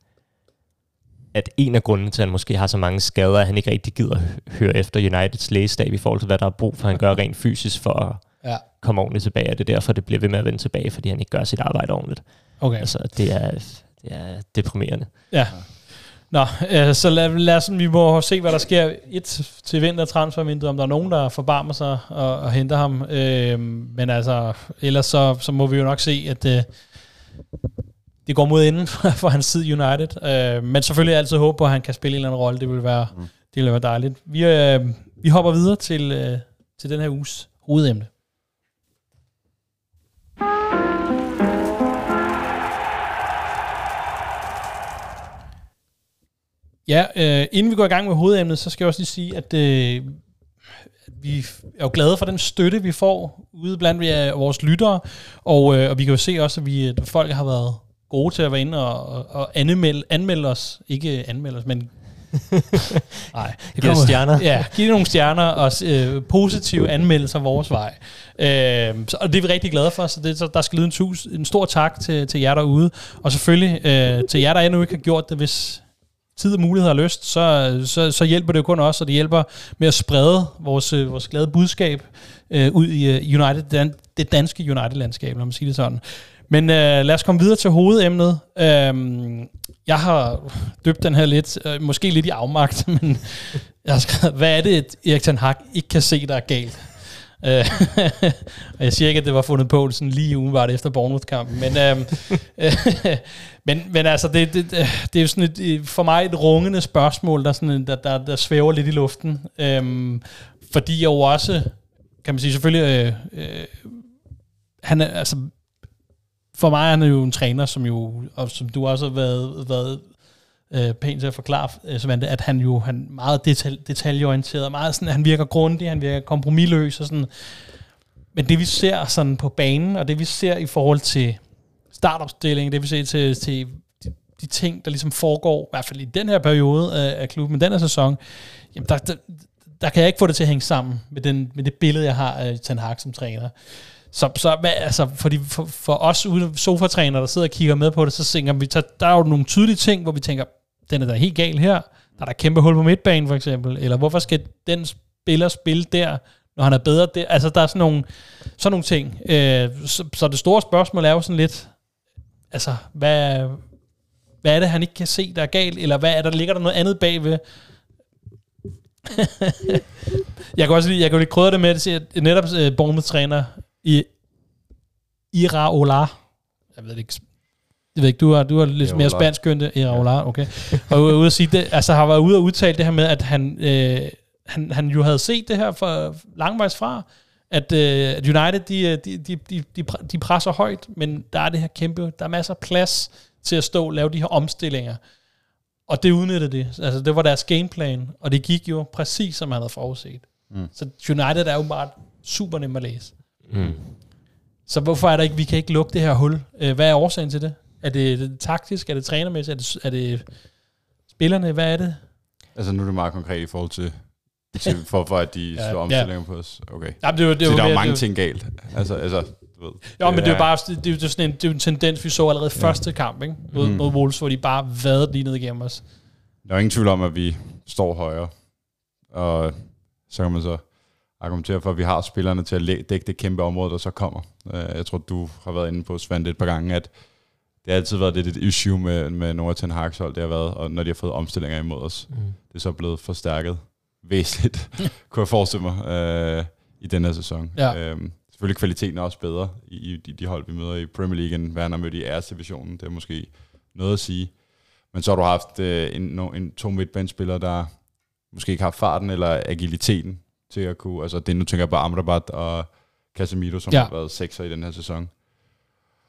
at en af grundene til, at han måske har så mange skader, er, at han ikke rigtig gider hø- høre efter Uniteds lægestab i forhold til, hvad der er brug for, han gør rent fysisk for at ja, komme ordentligt tilbage. Og det er derfor, det bliver ved med at vende tilbage, fordi han ikke gør sit arbejde ordentligt. okay. Altså, det er, det er deprimerende. Ja. Nå, øh, så lad, lad os, vi må se, hvad der sker et til vintertransfervinduet, om der er nogen, der forbarmer sig og, og henter ham. Øh, men altså, ellers så, så må vi jo nok se, at øh, det går mod enden for hans tid United. Øh, men selvfølgelig altid håbe på, at han kan spille en eller anden rolle. Det vil være, mm. det vil være dejligt. Vi, øh, vi hopper videre til, øh, til den her uges hovedemne. Ja, øh, inden vi går i gang med hovedemnet, så skal jeg også lige sige, at øh, vi er jo glade for den støtte, vi får ude blandt øh, vores lyttere, og, øh, og vi kan jo se også, at vi, at folk har været gode til at være inde og, og, og anmelde, anmelde os. Ikke anmelde os, men... Nej. Giv kommer- stjerner. Ja, giv nogle stjerner og øh, positive anmeldelser vores vej. Øh, så, og det er vi rigtig glade for, så, det, så der skal lyde en, tus, en stor tak til, til jer derude. Og selvfølgelig øh, til jer, der endnu ikke har gjort det, hvis tid og mulighed og lyst, så, så, så hjælper det jo kun os, og det hjælper med at sprede vores, øh, vores glade budskab øh, ud i øh, United, det danske United-landskab, lad mig sige det sådan. Men øh, lad os komme videre til hovedemnet. Øhm, jeg har døbt den her lidt, øh, måske lidt i afmagt, men jeg har skrevet, hvad er det, et Erik Ten Hag ikke kan se, der er galt? Øh, og jeg siger ikke, at det var fundet på sådan lige umiddelbart efter Bournemouth-kampen, men, øhm, men, men altså, det, det, det er jo sådan et, for mig et rungende spørgsmål, der, sådan, der, der, der svæver lidt i luften. Øhm, fordi jeg jo også, kan man sige selvfølgelig, øh, øh, han er, altså, for mig er han jo en træner, som jo, og som du også har været, været øh, pænt til at forklare, øh, Svante, at han jo han er meget detal, detaljeorienteret, meget sådan, han virker grundig, han virker kompromilløs og sådan. Men det vi ser sådan på banen, og det vi ser i forhold til startopstilling, det vi ser til, til de, de ting, der ligesom foregår, i hvert fald i den her periode af, af klubben, den her sæson, jamen der, der, der kan jeg ikke få det til at hænge sammen med, den, med det billede, jeg har af Ten Hag som træner. Så, så hvad, altså, fordi for, for os ude sofatrænere, der sidder og kigger med på det, så tænker vi, der, der er jo nogle tydelige ting, hvor vi tænker, den er da helt gal her. Der er der kæmpe hul på midtbanen, for eksempel. Eller hvorfor skal den spiller spille der, når han er bedre der? Altså, der er sådan nogle, sådan nogle ting. Øh, så, så det store spørgsmål er jo sådan lidt, altså, hvad, hvad er det, han ikke kan se, der er galt? Eller hvad er der, ligger der noget andet bagved? jeg kan også lige, jeg kan lige krydre det med, at sige, at netop uh, Bournemouth-træner i Iraola, jeg ved ikke, jeg ved ikke, du har, du har lidt mere spansk kønte, Iraola, okay, og ude at sige det, altså har været ude og udtale det her med, at han, øh, han, han jo havde set det her for langvejs fra, at øh, United, de, de, de, de, de, de presser højt, men der er det her kæmpe, der er masser af plads til at stå og lave de her omstillinger. Og det udnyttede de. Altså, det var deres gameplan, og det gik jo præcis, som han havde forudset. Mm. Så United er jo bare super nemt at læse. Mm. Så hvorfor er der ikke, vi kan ikke lukke det her hul? Øh, Hvad er årsagen til det? Er det, det taktisk? Er det trænermæssigt? Er det, er det spillerne? Hvad er det? Altså nu er det meget konkret i forhold til, til for, for at de Ja, slår ja. omstillinger på os. Okay. Jamen, det er jo, det Så jo der er jo mange det ting galt. Altså, altså du ved. Jo, men det er jo bare det er jo sådan en, det er en tendens, vi så allerede første kamp ikke? Mod, Mhm. mod Wolves, hvor de bare vadede lige ned igennem os. Der er ingen tvivl om, at vi står højere. Og så kan man så argumentere for, at vi har spillerne til at dække det kæmpe område, der så kommer. Øh, Jeg tror, du har været inde på, Svend, et par gange, at det har altid været lidt et issue med, med nogle af Ten Hag's hold, det har været, og når de har fået omstillinger imod os. Mm. Det er så blevet forstærket væsentligt, kunne jeg forestille mig, øh, i den her sæson. Ja. Øhm, selvfølgelig kvaliteten er også bedre i, i de, de hold, vi møder i Premier League, end hvad han har mødt i æresdivisionen. Det er måske noget at sige. Men så har du haft øh, en, no, en to midtbanespillere, der måske ikke har farten eller agiliteten til at kunne... Altså det nu tænker jeg på Amrabat og Casemiro, som Ja. har været sekser i den her sæson.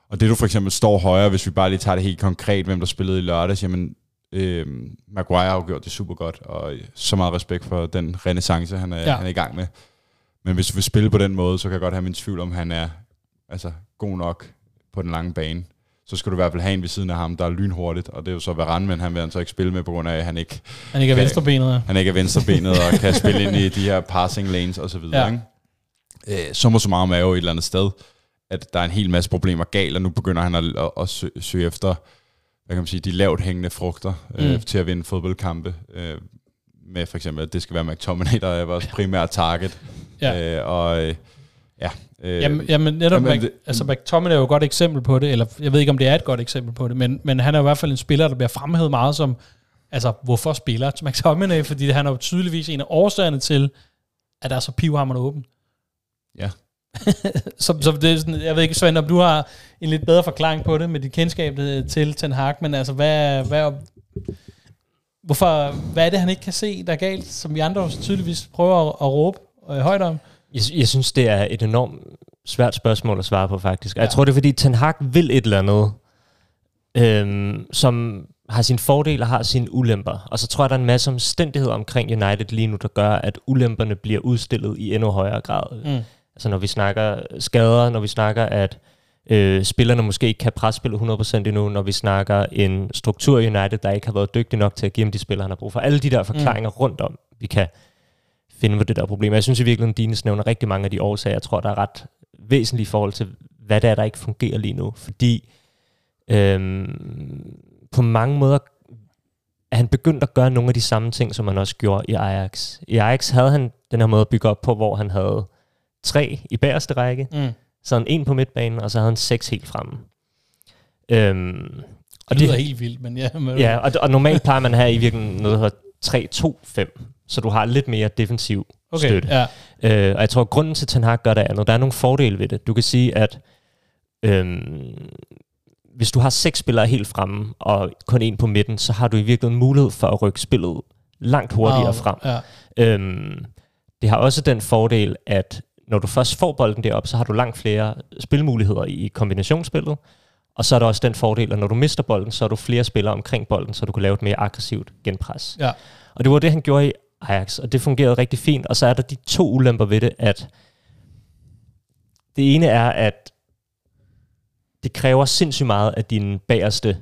Og det du for eksempel står højere, hvis vi bare lige tager det helt konkret, hvem der spillede i lørdags, jamen øh, Maguire har jo gjort det super godt, og så meget respekt for den renaissance, han er, Ja. han er i gang med. Men hvis du vil spille på den måde, så kan jeg godt have min tvivl om, han er altså, god nok på den lange bane. Så skal du i hvert fald have en ved siden af ham, der er lynhurtigt, og det er jo så Varane, men han vil han så ikke spille med, på grund af, at han ikke, Han ikke er Kan- venstrebenet. han ikke er venstrebenet og kan spille ind i de her passing lanes og så videre. Ja. Ikke? Øh, summa summarum er jo et eller andet sted, at der er en hel masse problemer galt, og nu begynder han at, at, at sø, søge efter hvad kan man sige, de lavt hængende frugter Mm. øh, til at vinde fodboldkampe. Øh, med for eksempel, at det skal være McTominay, der er vores primære target. Ja. Øh, og øh, ja. Øh, Jamen, jamen netop, jamen, jamen, det- altså McTominay er jo et godt eksempel på det, eller jeg ved ikke, om det er et godt eksempel på det, men, men han er i hvert fald en spiller, der bliver fremhævet meget som, altså hvorfor spiller McTominay, fordi han er jo tydeligvis en af årsagerne til, at der er så pivhammerende åben. Ja. så, så det er sådan, jeg ved ikke, Svend, om du har en lidt bedre forklaring på det, med dit kendskab øh, til Ten Hag, men altså, hvad, hvad, hvorfor, hvad er det, han ikke kan se, der er galt, som vi andre også tydeligvis prøver at, at råbe øh, højt om? Jeg, jeg synes, det er et enormt svært spørgsmål at svare på, faktisk. Og jeg Ja. tror, det er, fordi Ten Hag vil et eller andet, øhm, som har sine fordele og har sine ulemper. Og så tror jeg, der er en masse omstændigheder omkring United lige nu, der gør, at ulemperne bliver udstillet i endnu højere grad. Mm. Altså når vi snakker skader, når vi snakker, at øh, spillerne måske ikke kan presspille 100% endnu, når vi snakker en struktur i United, der ikke har været dygtig nok til at give dem de spillere, han har brug for. Alle de der forklaringer mm. rundt om, vi kan finde på det der problem. Jeg synes i virkeligheden, Dines nævner rigtig mange af de årsager, jeg tror, der er ret væsentlige i forhold til, hvad det er, der ikke fungerer lige nu. Fordi øhm, på mange måder er han begyndt at gøre nogle af de samme ting, som han også gjorde i Ajax. I Ajax havde han den her måde at bygge op på, hvor han havde tre i bagerste række, Mm. så havde han en på midtbanen, og så havde han seks helt fremme. Øhm, Og det lyder helt vildt, men ja. Men, Ja, og, og normalt plejer man at have i virkeligheden noget, der hedder 3-2-5, så du har lidt mere defensiv okay, støtte. ja. Øh, og jeg tror, at grunden til, at Ten Hag gør det andet, der er nogle fordele ved det. Du kan sige, at øhm, hvis du har seks spillere helt fremme, og kun en på midten, så har du i virkeligheden mulighed for at rykke spillet langt hurtigere frem. Ja. Øhm, det har også den fordel, at når du først får bolden derop, så har du langt flere spilmuligheder i kombinationsspillet. Og så er der også den fordel, at når du mister bolden, så har du flere spillere omkring bolden, så du kan lave et mere aggressivt genpres. Ja. Og det var det, han gjorde i Ajax, og det fungerede rigtig fint. Og så er der de to ulemper ved det, at det ene er, at det kræver sindssygt meget af dine bagerste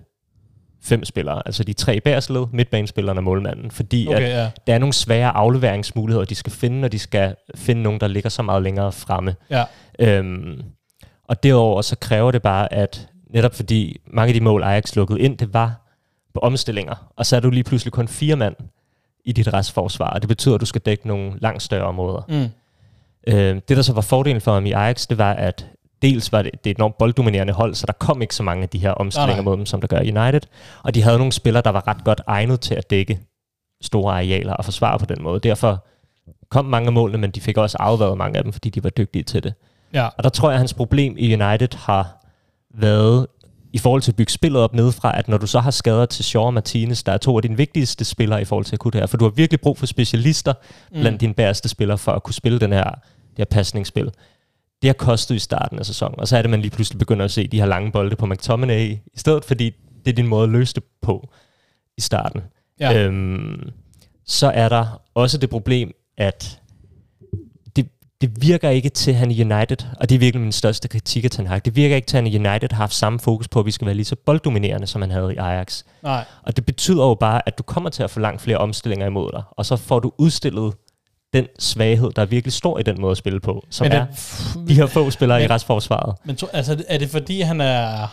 fem spillere, altså de tre bagerste led, midtbanespilleren og målmanden, fordi at Okay, ja. der er nogle svære afleveringsmuligheder, de skal finde, når de skal finde nogen, der ligger så meget længere fremme. Ja. Øhm, og derover så kræver det bare, at netop fordi mange af de mål, Ajax lukkede ind, det var på omstillinger, og så er du lige pludselig kun fire mand i dit restforsvar, og det betyder, at du skal dække nogle langt større områder. Mm. Øh, det, der så var fordelen for ham i Ajax, det var, at dels var det, det et enormt bolddominerende hold, så der kom ikke så mange af de her omstillinger Nej, nej. mod dem, som der gør i United. Og de havde nogle spillere, der var ret godt egnet til at dække store arealer og forsvare på den måde. Derfor kom mange af målene, men de fik også afværet mange af dem, fordi de var dygtige til det. Ja. Og der tror jeg, at hans problem i United har været i forhold til at bygge spillet op nedefra, at når du så har skader til Shaw og Martinez, der er to af dine vigtigste spillere i forhold til at kunne det her, for du har virkelig brug for specialister mm. blandt dine bæreste spillere for at kunne spille den her, det her pasningsspil. Det har kostet i starten af sæsonen, og så er det, man lige pludselig begynder at se de her lange bolde på McTominay i stedet, fordi det er din måde at løse det på i starten. Ja. Øhm, så er der også det problem, at det, virker ikke til, at han i United, og det er virkelig min største kritik af Ten Hag, det virker ikke til, at han i United har haft samme fokus på, at vi skal være lige så bolddominerende, som han havde i Ajax. Nej. Og det betyder jo bare, at du kommer til at få langt flere omstillinger imod dig, og så får du udstillet den svaghed, der virkelig står i den måde at spille på, som Men er det, de her få spillere i Men- restforsvaret. Men to, altså, er det fordi, han er,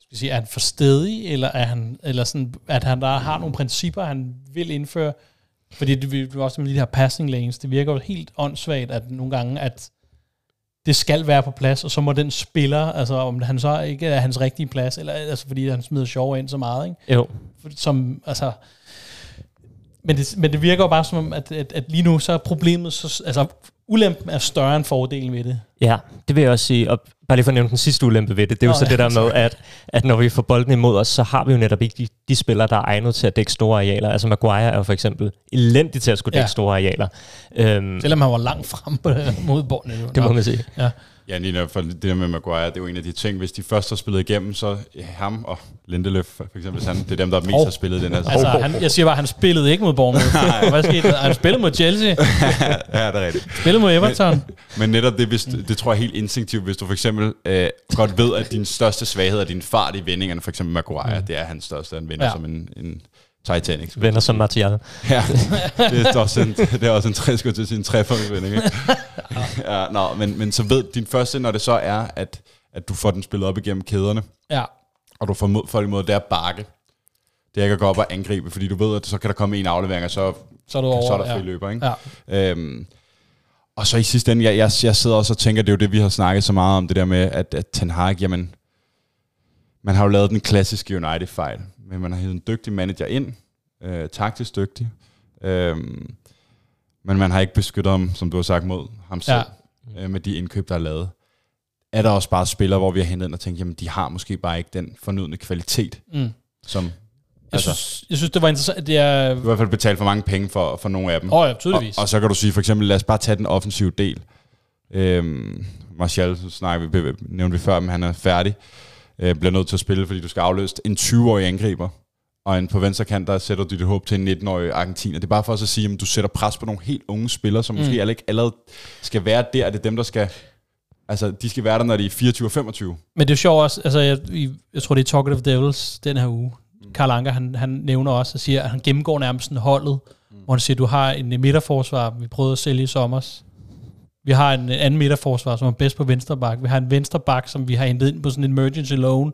skal sige, er han for stedig, eller er han, eller sådan, at han der har nogle principper, han vil indføre? Fordi det, det er også med de her passing lanes, det virker jo helt åndssvagt, at nogle gange, at det skal være på plads, og så må den spiller, altså om han så ikke er hans rigtige plads, eller altså fordi han smider sjov ind så meget, ikke? Jo, som, altså, men det, men det virker jo bare som om, at, at, at lige nu, så er problemet, så, altså ulempen er større end fordelen ved det. Ja, det vil jeg også sige. Og Bare lige for at nævne den sidste ulempe ved det. Det er jo Nå, så ja, det der med, at, at når vi får bolden imod os, så har vi jo netop ikke de, de spillere, der er egnet til at dække store arealer. Altså Maguire er jo for eksempel elendig til at skulle dække Ja. store arealer. Øhm, Selvom han var langt frem på mod bolden. det må man sige. Ja. Ja, lige når, for det der med Maguire, det er jo en af de ting, hvis de først har spillet igennem, så ham og Lindeløf, for eksempel, han, det er dem, der mest Hov. har spillet den her Altså, han, jeg siger bare, han spillede ikke mod Bournemouth. Hvad skete der? Han spillede mod Chelsea, ja, det er rigtigt. spillede mod Everton. Men netop det, hvis, det tror jeg er helt instinktivt, hvis du for eksempel øh, godt ved, at din største svaghed er din fart i vendingerne, for eksempel Maguire, mm. det er hans største, han vender Ja. ja. som en, en Titanic. Venner som Martial. Ja, det er også en, det er også en jeg til treformsvending, ikke? ja, nå, men, men så ved din første, når det så er, at, at du får den spillet op igennem kæderne, Ja. og du får mod, folk imod, det er bakke. Det er ikke at gå op og angribe, fordi du ved, at så kan der komme en aflevering, og så, Så er du over. så er der ja. fri løber, ikke? Ja. Øhm, og så i sidste ende, jeg, jeg, jeg sidder også og tænker, det er jo det, vi har snakket så meget om, det der med, at, at Ten Hag, jamen, man har jo lavet den klassiske United-fejl, men man har hivet en dygtig manager ind, øh, taktisk dygtig, øhm, men man har ikke beskyttet ham, som du har sagt, mod ham selv, ja. øh, med de indkøb, der er lavet. Er der også bare spillere, hvor vi har hentet ind og tænkt, jamen, de har måske bare ikke den fornødne kvalitet, Mm. som Jeg, Altså. synes, jeg synes, det var interessant. Det er... i hvert fald betalt for mange penge for, for nogle af dem. Åh oh, ja, tydeligvis. Og, og så kan du sige, for eksempel, lad os bare tage den offensive del. Øhm, Martial, snakker vi, nævnte vi før, men han er færdig. Øh, bliver nødt til at spille, fordi du skal afløse en 20-årig angriber. Og en på venstre kant, der sætter du dit håb til en 19-årig argentiner. Det er bare for at sige, at du sætter pres på nogle helt unge spillere, som mm. måske ikke allerede skal være der. Det er dem, der skal... Altså, de skal være der, når de er 24 og 25. Men det er jo sjovt også, altså jeg, jeg tror det er Talkative Devils den her uge. Karl Anker, han, han nævner også og siger, at han gennemgår nærmest holdet, mm. hvor han siger, du har en midterforsvar, vi prøvede at sælge i sommers. Vi har en anden midterforsvar, som er bedst på venstre bak. Vi har en venstre bak, som vi har hentet ind på sådan en emergency loan.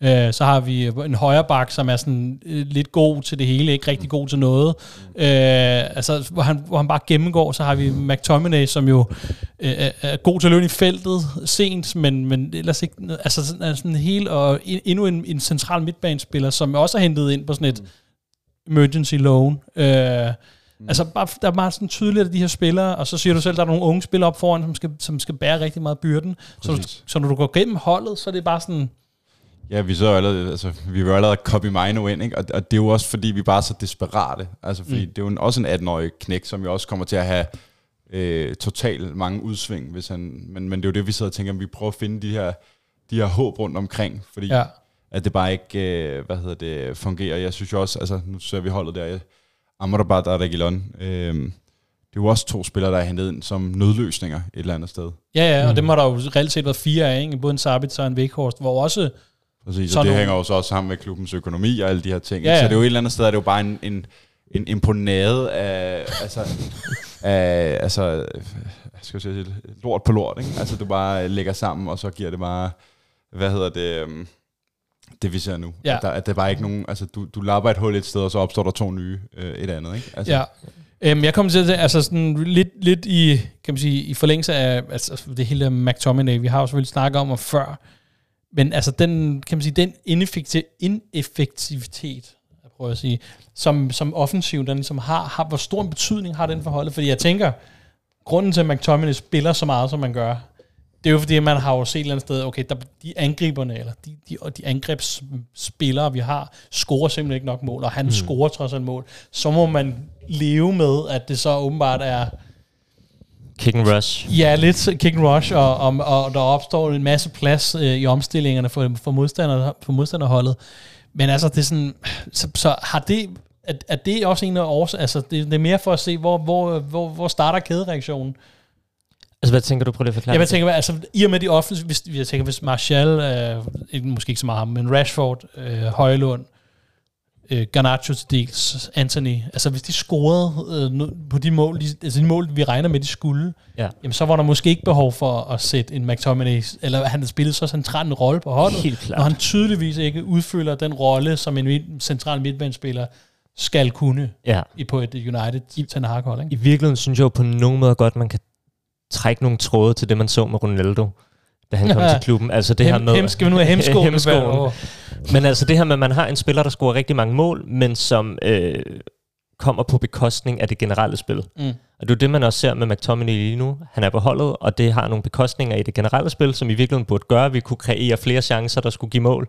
Mm. Øh, så har vi en højre bak, som er sådan øh, lidt god til det hele, ikke rigtig god til noget. Mm. Øh, altså, hvor han, hvor han bare gennemgår, så har vi McTominay, som jo øh, er- god til at løbe i feltet sent, men, men ellers ikke, altså sådan, er sådan helt, og en- endnu en, en central midtbanespiller, som også er hentet ind på sådan et emergency loan. Øh, mm. Altså, bare, der er meget sådan tydeligt af de her spillere, og så siger du selv, der er nogle unge spillere op foran, som skal, som skal bære rigtig meget byrden. Så, Præcis. så når du går gennem holdet, så er det bare sådan, Ja, vi så allerede, altså, vi var allerede copy mine win, ikke? Og, og det er jo også, fordi vi bare er så desperate. Altså, fordi mm. det er jo en, også en 18-årig knæk, som jo også kommer til at have øh, totalt mange udsving, hvis han, men, men det er jo det, vi sidder og tænker, at vi prøver at finde de her, de her håb rundt omkring, fordi ja. at det bare ikke, øh, hvad hedder det, fungerer. Jeg synes jo også, altså, nu ser vi holdet der, Amrabat og Reguilon, øh, det er jo også to spillere, der er hentet ind som nødløsninger et eller andet sted. Ja, ja, og dem har der jo reelt set været fire af, ikke? både en Sabitzer og en Weghorst, hvor også, Præcis, Så og det nogle- hænger jo så også sammen med klubbens økonomi og alle de her ting. Ja, Ja. Så det er jo et eller andet sted, er det jo bare en, en, en imponade af, altså, af, altså, skal jeg sige, lort på lort, ikke? Altså, du bare lægger sammen, og så giver det bare, hvad hedder det, øhm, det vi ser nu. Ja. At, der, at der bare ikke nogen, altså, du, du lapper et hul et sted, og så opstår der to nye øh, et andet, ikke? Altså, ja. Øhm, jeg kommer til at altså sådan lidt, lidt i, kan man sige, i forlængelse af altså, det hele McTominay, vi har jo selvfølgelig snakket om ham før, men altså den, kan man sige, den ineffekti- ineffektivitet, jeg prøver at sige, som, som offensiv, den ligesom har, har, hvor stor en betydning har den for holdet? Fordi jeg tænker, grunden til, at McTominay spiller så meget, som man gør, det er jo fordi, at man har jo set et eller andet sted, okay, der, de angriberne, eller de, de, de angrebsspillere, vi har, scorer simpelthen ikke nok mål, og han mm. scorer trods alt mål. Så må man leve med, at det så åbenbart er, Kick and rush. ja, lidt kick and rush, og, og, og der opstår en masse plads øh, i omstillingerne for, for, modstander, for modstanderholdet. Men altså, det er sådan, så, så har det, er, er det også en af årsager, altså det, det er mere for at se, hvor, hvor, hvor, hvor starter kædereaktionen? Altså, hvad tænker du på det forklare? Ja, jeg tænker, altså, i og med de offensive, hvis, jeg tænker, hvis Martial, øh, ikke, måske ikke så meget ham, men Rashford, øh, Højlund, øh, Garnacho til dels, Anthony, altså hvis de scorede øh, på de mål, de, altså de mål, vi regner med, de skulle, Ja. jamen så var der måske ikke behov for at sætte en McTominay, eller han havde spillet så central en rolle på holdet, når han tydeligvis ikke udfylder den rolle, som en central midtbanespiller skal kunne Ja. i på et United Ten Hag hold, ikke? I virkeligheden synes jeg jo på nogen måde godt, man kan trække nogle tråde til det, man så med Ronaldo, da han kom Ja. til klubben. Altså det her Hem, med... hem, skal vi nu have hemskoen? Hemskoen. Men altså det her med, at man har en spiller, der scorer rigtig mange mål, men som øh, kommer på bekostning af det generelle spil. Mm. Og det er det, man også ser med McTominay lige nu. Han er på holdet, og det har nogle bekostninger i det generelle spil, som i virkeligheden burde gøre, at vi kunne kreere flere chancer, der skulle give mål.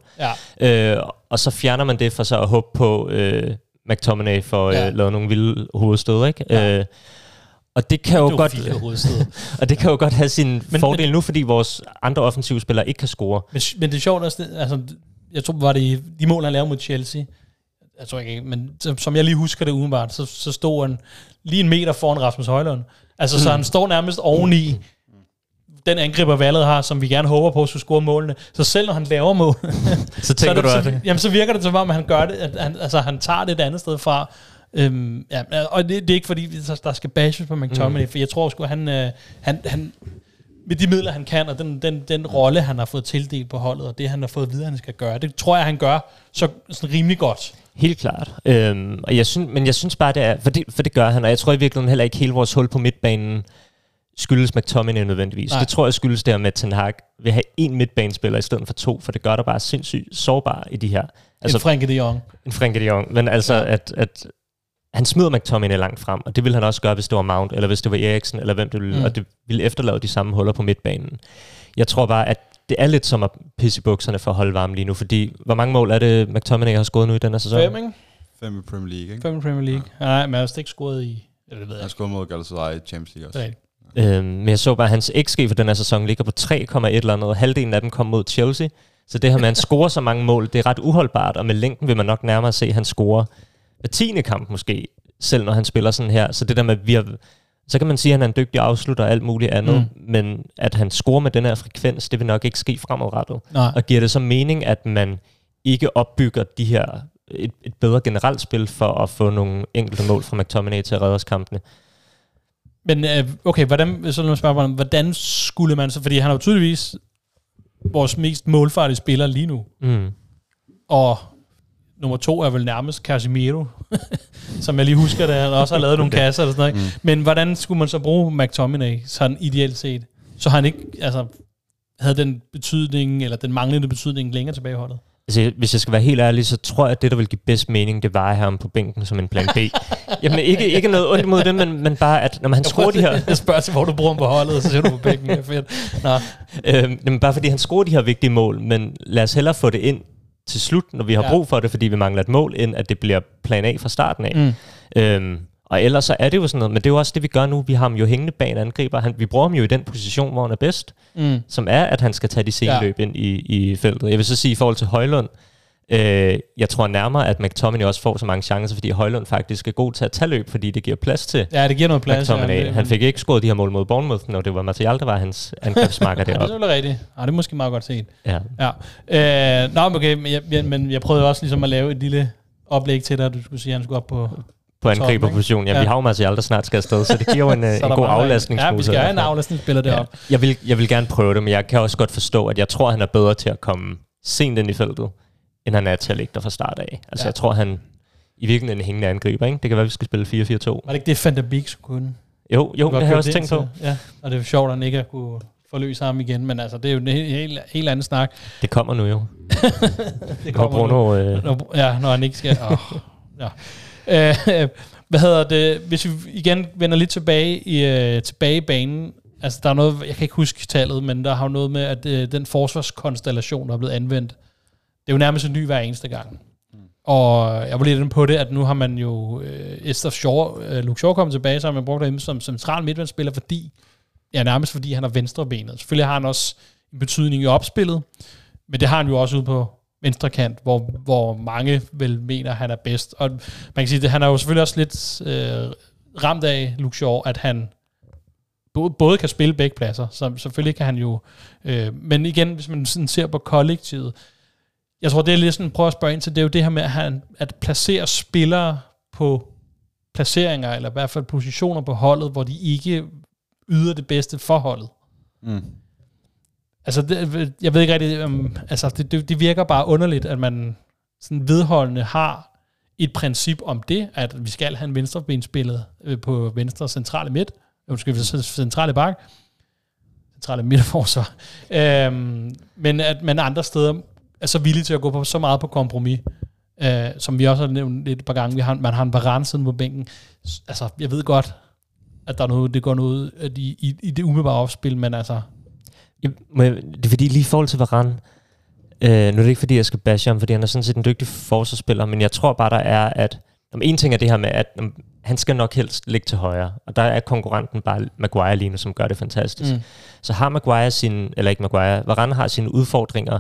Ja. Øh, og så fjerner man det for så at håbe på øh, McTominay for at Ja. øh, lave nogle vilde hovedstød, ikke? Ja. Øh, og det kan jo Det godt og det kan jo godt have sin Men- men, fordel nu, fordi vores andre offensive spillere ikke kan score. Men, men det er sjovt også, det- altså, jeg tror, var det de mål, han lavede mod Chelsea, jeg tror ikke, men som, som jeg lige husker det udenbart, så, så stod han lige en meter foran Rasmus Højlund. Altså, Mm. så han står nærmest oveni den angriber, valget har, som vi gerne håber på, skulle score målene. Så selv når han laver mål, Så så, tænker er det, du, at så, jamen, så virker det som om, han gør det, at han, altså, han tager det et andet sted fra. Øhm, ja, og det, det, er ikke fordi, der- skal bashes på McTominay, mm. for jeg tror sgu, han, øh, han, han, med de midler, han kan, og den, den, den rolle, han har fået tildelt på holdet, og det, han har fået at vide, han skal gøre, det tror jeg, han gør så sådan rimelig godt. Helt klart. Øhm, og jeg synes, men jeg synes bare, det er, for det, for det gør han, og jeg tror i virkeligheden heller ikke hele vores hul på midtbanen skyldes McTominay nødvendigvis. Nej. Det tror jeg skyldes det her med, at Ten Hag vil have én midtbanespiller i stedet for to, for det gør dig bare sindssygt sårbar i de her. Altså, en Frenkie de Jong. en Frenkie de Jong, men altså, ja. at, at han smider McTominay langt frem, og det ville han også gøre, hvis det var Mount, eller hvis det var Eriksen, eller hvem det ville, Mm. og det ville efterlade de samme huller på midtbanen. Jeg tror bare, at det er lidt som at pisse i bukserne for at holde varme lige nu, fordi hvor mange mål er det, McTominay har scoret nu i den her sæson? Fem, ikke? Fem i Premier League, ikke? Fem i Premier League. Ja. Nej, men jeg har ikke scoret i... Eller det ved Han jeg har ikke. skåret mod Galatasaray i Champions League også. Rigtigt. Øhm, men jeg så bare, at hans XG for den her sæson ligger på 3,1 eller noget. Halvdelen af dem kom mod Chelsea. Så det her med, at han scorer så mange mål, det er ret uholdbart, og med længden vil man nok nærmere se, at han scorer hver tiende kamp måske, selv når han spiller sådan her. Så det der med, at vi har, så kan man sige, at han er en dygtig afslutter og alt muligt andet, Mm. men at han scorer med den her frekvens, det vil nok ikke ske fremadrettet. Nej. Og giver det så mening, at man ikke opbygger de her et, et bedre generelt spil for at få nogle enkelte mål fra McTominay til at redde os kampene? Men øh, okay, hvordan, så lad mig spørge, hvordan, hvordan skulle man så, fordi han er jo tydeligvis vores mest målfarlige spiller lige nu, Mm. og nummer to er vel nærmest Casemiro, som jeg lige husker, da han også har lavet nogle kasser og sådan noget. Mm. Men hvordan skulle man så bruge McTominay, sådan ideelt set, så han ikke altså, havde den betydning, eller den manglende betydning længere tilbage i holdet? Altså, hvis jeg skal være helt ærlig, så tror jeg, at det, der vil give bedst mening, det var at have ham på bænken som en plan B. Jamen, ikke, ikke noget ondt imod det, men, men bare, at når han scorer de her... Jeg spørger til, hvor du bruger ham på holdet, og så ser du på bænken. Det er fedt. Nå. Øhm, jamen, bare fordi han scorer de her vigtige mål, men lad os hellere få det ind til slut, når vi har Ja. brug for det, fordi vi mangler et mål, end at det bliver plan A fra starten af. Mm. Øhm, og ellers så er det jo sådan noget, men det er jo også det, vi gør nu. Vi har ham jo hængende bag en angriber. Han, vi bruger ham jo i den position, hvor han er bedst, Mm. som er, at han skal tage de sene ja. løb ind i, i feltet. Jeg vil så sige, i forhold til Højlund, øh, jeg tror nærmere, at McTominay også får så mange chancer, fordi Højlund faktisk er god til at tage løb, fordi det giver plads til Ja, det giver noget plads. McTominay. ja. Han fik ikke scoret de her mål mod Bournemouth, når det var Martial, der var hans angrebsmarker Ja, det er deroppe. rigtigt. Ja, det er måske meget godt set. Ja. Ja. Øh, nå, men okay, men jeg, jeg, men jeg prøvede også ligesom at lave et lille oplæg til dig, at du skulle sige, at han skulle op på... På angriberposition. Ja, Ja. vi har jo Martial, der snart skal afsted, så det giver jo en, øh, en god aflastningsmulighed. Ja, vi skal have en aflastningsspiller Ja. deroppe. Jeg vil, jeg vil gerne prøve det, men jeg kan også godt forstå, at jeg tror, han er bedre til at komme sent ind i feltet, end han er til at ligge der fra start af. Altså, Ja. jeg tror, han i virkeligheden en hængende angriber, ikke? Det kan være, vi skal spille 4-4-2. Var det ikke det, Van der Beek skulle kunne? Jo, jo, det har jeg også tænkt på. Ja, og det er jo sjovt, at han ikke har kunne forløse ham igen, men altså, det er jo en helt, helt, anden snak. Det kommer nu jo. Det Når Bruno... Øh, Når, ja, når han ikke skal... Oh, ja. Øh, hvad hedder det? Hvis vi igen vender lidt tilbage i, øh, tilbage i banen, altså der er noget, jeg kan ikke huske tallet, men der har jo noget med, at øh, den forsvarskonstellation, der er blevet anvendt, det er jo nærmest en ny hver eneste gang. Og jeg var lidt inde på det, at nu har man jo øh, Esther Shaw, øh, Luke Shaw kommet tilbage, så har man brugt ham som central midtvandsspiller, fordi, ja nærmest fordi han er venstrebenet. Selvfølgelig har han også en betydning i opspillet, men det har han jo også ude på venstre kant, hvor, hvor mange vel mener, han er bedst. Og man kan sige, at han er jo selvfølgelig også lidt øh, ramt af, Luke Shaw, at han både, både kan spille begge pladser, så selvfølgelig kan han jo... Øh, men igen, hvis man sådan ser på kollektivet, jeg tror, det er lidt sådan, prøver at spørge ind til, det er jo det her med, at, han, at placere spillere på placeringer, eller i hvert fald positioner på holdet, hvor de ikke yder det bedste for holdet. Mm. Altså, det, jeg ved ikke rigtig, um, altså, det, det, det virker bare underligt, at man sådan vedholdende har et princip om det, at vi skal have en venstrebenspiller øh, på venstre centrale midt, øh, undskyld, centrale bak, centrale midterforsvar, øhm, men at man andre steder er så villig til at gå på så meget på kompromis, øh, som vi også har nævnt lidt et par gange. Vi har, man har en Varane siden på bænken. Altså, jeg ved godt, at der er noget, det går noget at i, i, i det umiddelbare opspil, men altså, må jeg, det er fordi, lige i forhold til Varane, øh, nu er det ikke fordi, jeg skal bashe ham, fordi han er sådan set en dygtig forsvarsspiller, men jeg tror bare, der er, at om en ting er det her med, at um, han skal nok helst ligge til højre, og der er konkurrenten bare Maguire lige nu, som gør det fantastisk. Mm. Så har Maguire sin, eller ikke Maguire, Varane har sine udfordringer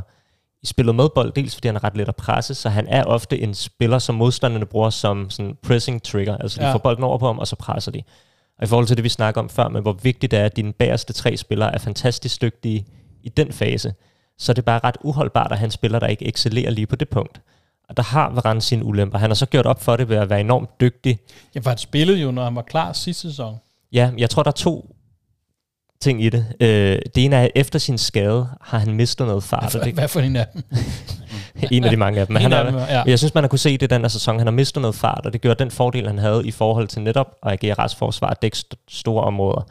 i spillet med bold, dels fordi han er ret let at presse, så han er ofte en spiller, som modstanderne bruger som sådan pressing trigger, altså de Ja. får bolden over på ham, og så presser de. Og i forhold til det, vi snakker om før, med hvor vigtigt det er, at dine bagerste tre spillere er fantastisk dygtige i den fase, så er det bare ret uholdbart, at han spiller, der ikke excellerer lige på det punkt. Og der har Varane sine ulemper. Han har så gjort op for det ved at være enormt dygtig. ja, for han spillede jo, når han var klar sidste sæson. Ja, jeg tror, der er to ting i det. Øh, det ene er, at efter sin skade har han mistet noget fart. og Hvad, det hvad for en af dem? en af de mange af dem. Han har, dem, ja. jeg synes, man har kunne se det i den her sæson. Han har mistet noget fart, og det gjorde den fordel, han havde i forhold til netop at agere retsforsvar og dække st- store områder.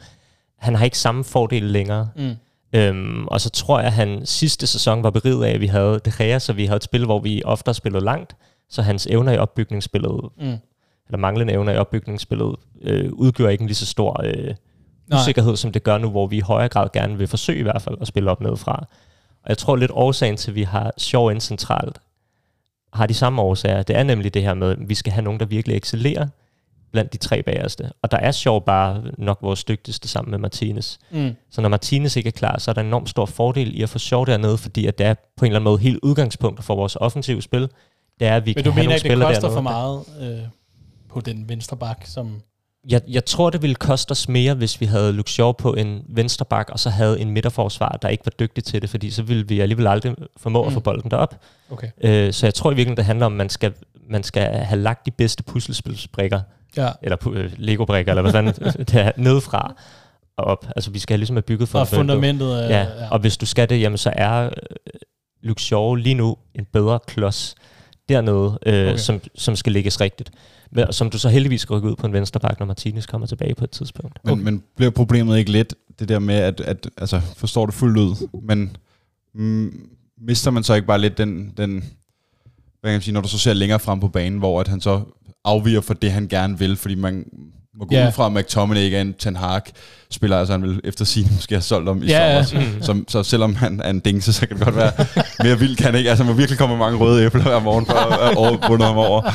Han har ikke samme fordel længere. Mm. Øhm, og så tror jeg, at han sidste sæson var beriget af, at vi havde det Gea, så vi havde et spil, hvor vi ofte spillede langt, så hans evner i opbygningsspillet, Mm. eller manglende evner i opbygningsspillet, øh, udgjorde ikke en lige så stor øh, Nej. usikkerhed, som det gør nu, hvor vi i højere grad gerne vil forsøge i hvert fald at spille op nedefra. Og jeg tror lidt årsagen til, at vi har sjov ind centralt, har de samme årsager. Det er nemlig det her med, at vi skal have nogen, der virkelig excellerer blandt de tre bagerste. Og der er sjov bare nok vores dygtigste sammen med Martinez. Mm. Så når Martinez ikke er klar, så er der en enormt stor fordel i at få sjov dernede, fordi at det er på en eller anden måde helt udgangspunkt for vores offensive spil. Det er, at vi Men kan du have mener nogle ikke, det koster dernede. for meget øh, på den venstre bak, som... Jeg, jeg tror, det ville koste os mere, hvis vi havde Shaw på en venstre bak, og så havde en midterforsvar, der ikke var dygtig til det, fordi så ville vi alligevel aldrig formå mm. at få bolden derop. Okay. Øh, så jeg tror i virkeligheden, det handler om, at man skal, man skal have lagt de bedste puslespilsbrikker, Ja. eller øh, Lego-brikker, eller hvad fanden det er, nedefra og op. Altså, vi skal ligesom have bygget Og fundamentet. Øh, Ja, og hvis du skal det, jamen så er øh, Shaw lige nu en bedre klods dernede, øh, okay. som, som skal lægges rigtigt. Men, som du så heldigvis skal rykke ud på en venstre bak, når Martinez kommer tilbage på et tidspunkt. Men, okay. men bliver problemet ikke lidt det der med, at, at altså, forstår det fuldt ud, men mm, mister man så ikke bare lidt den, den hvad kan man sige, når du så ser længere frem på banen, hvor at han så afviger fra det, han gerne vil, fordi man må gå yeah. ud fra, at McTominay ikke er en Ten Hag spiller, altså han vil efter sin måske have solgt om i ja. sommer. Så, så selvom han er en dingse, så kan det godt være mere vildt, kan han ikke. Altså man må virkelig komme mange røde æbler hver morgen for at overbunde ham over.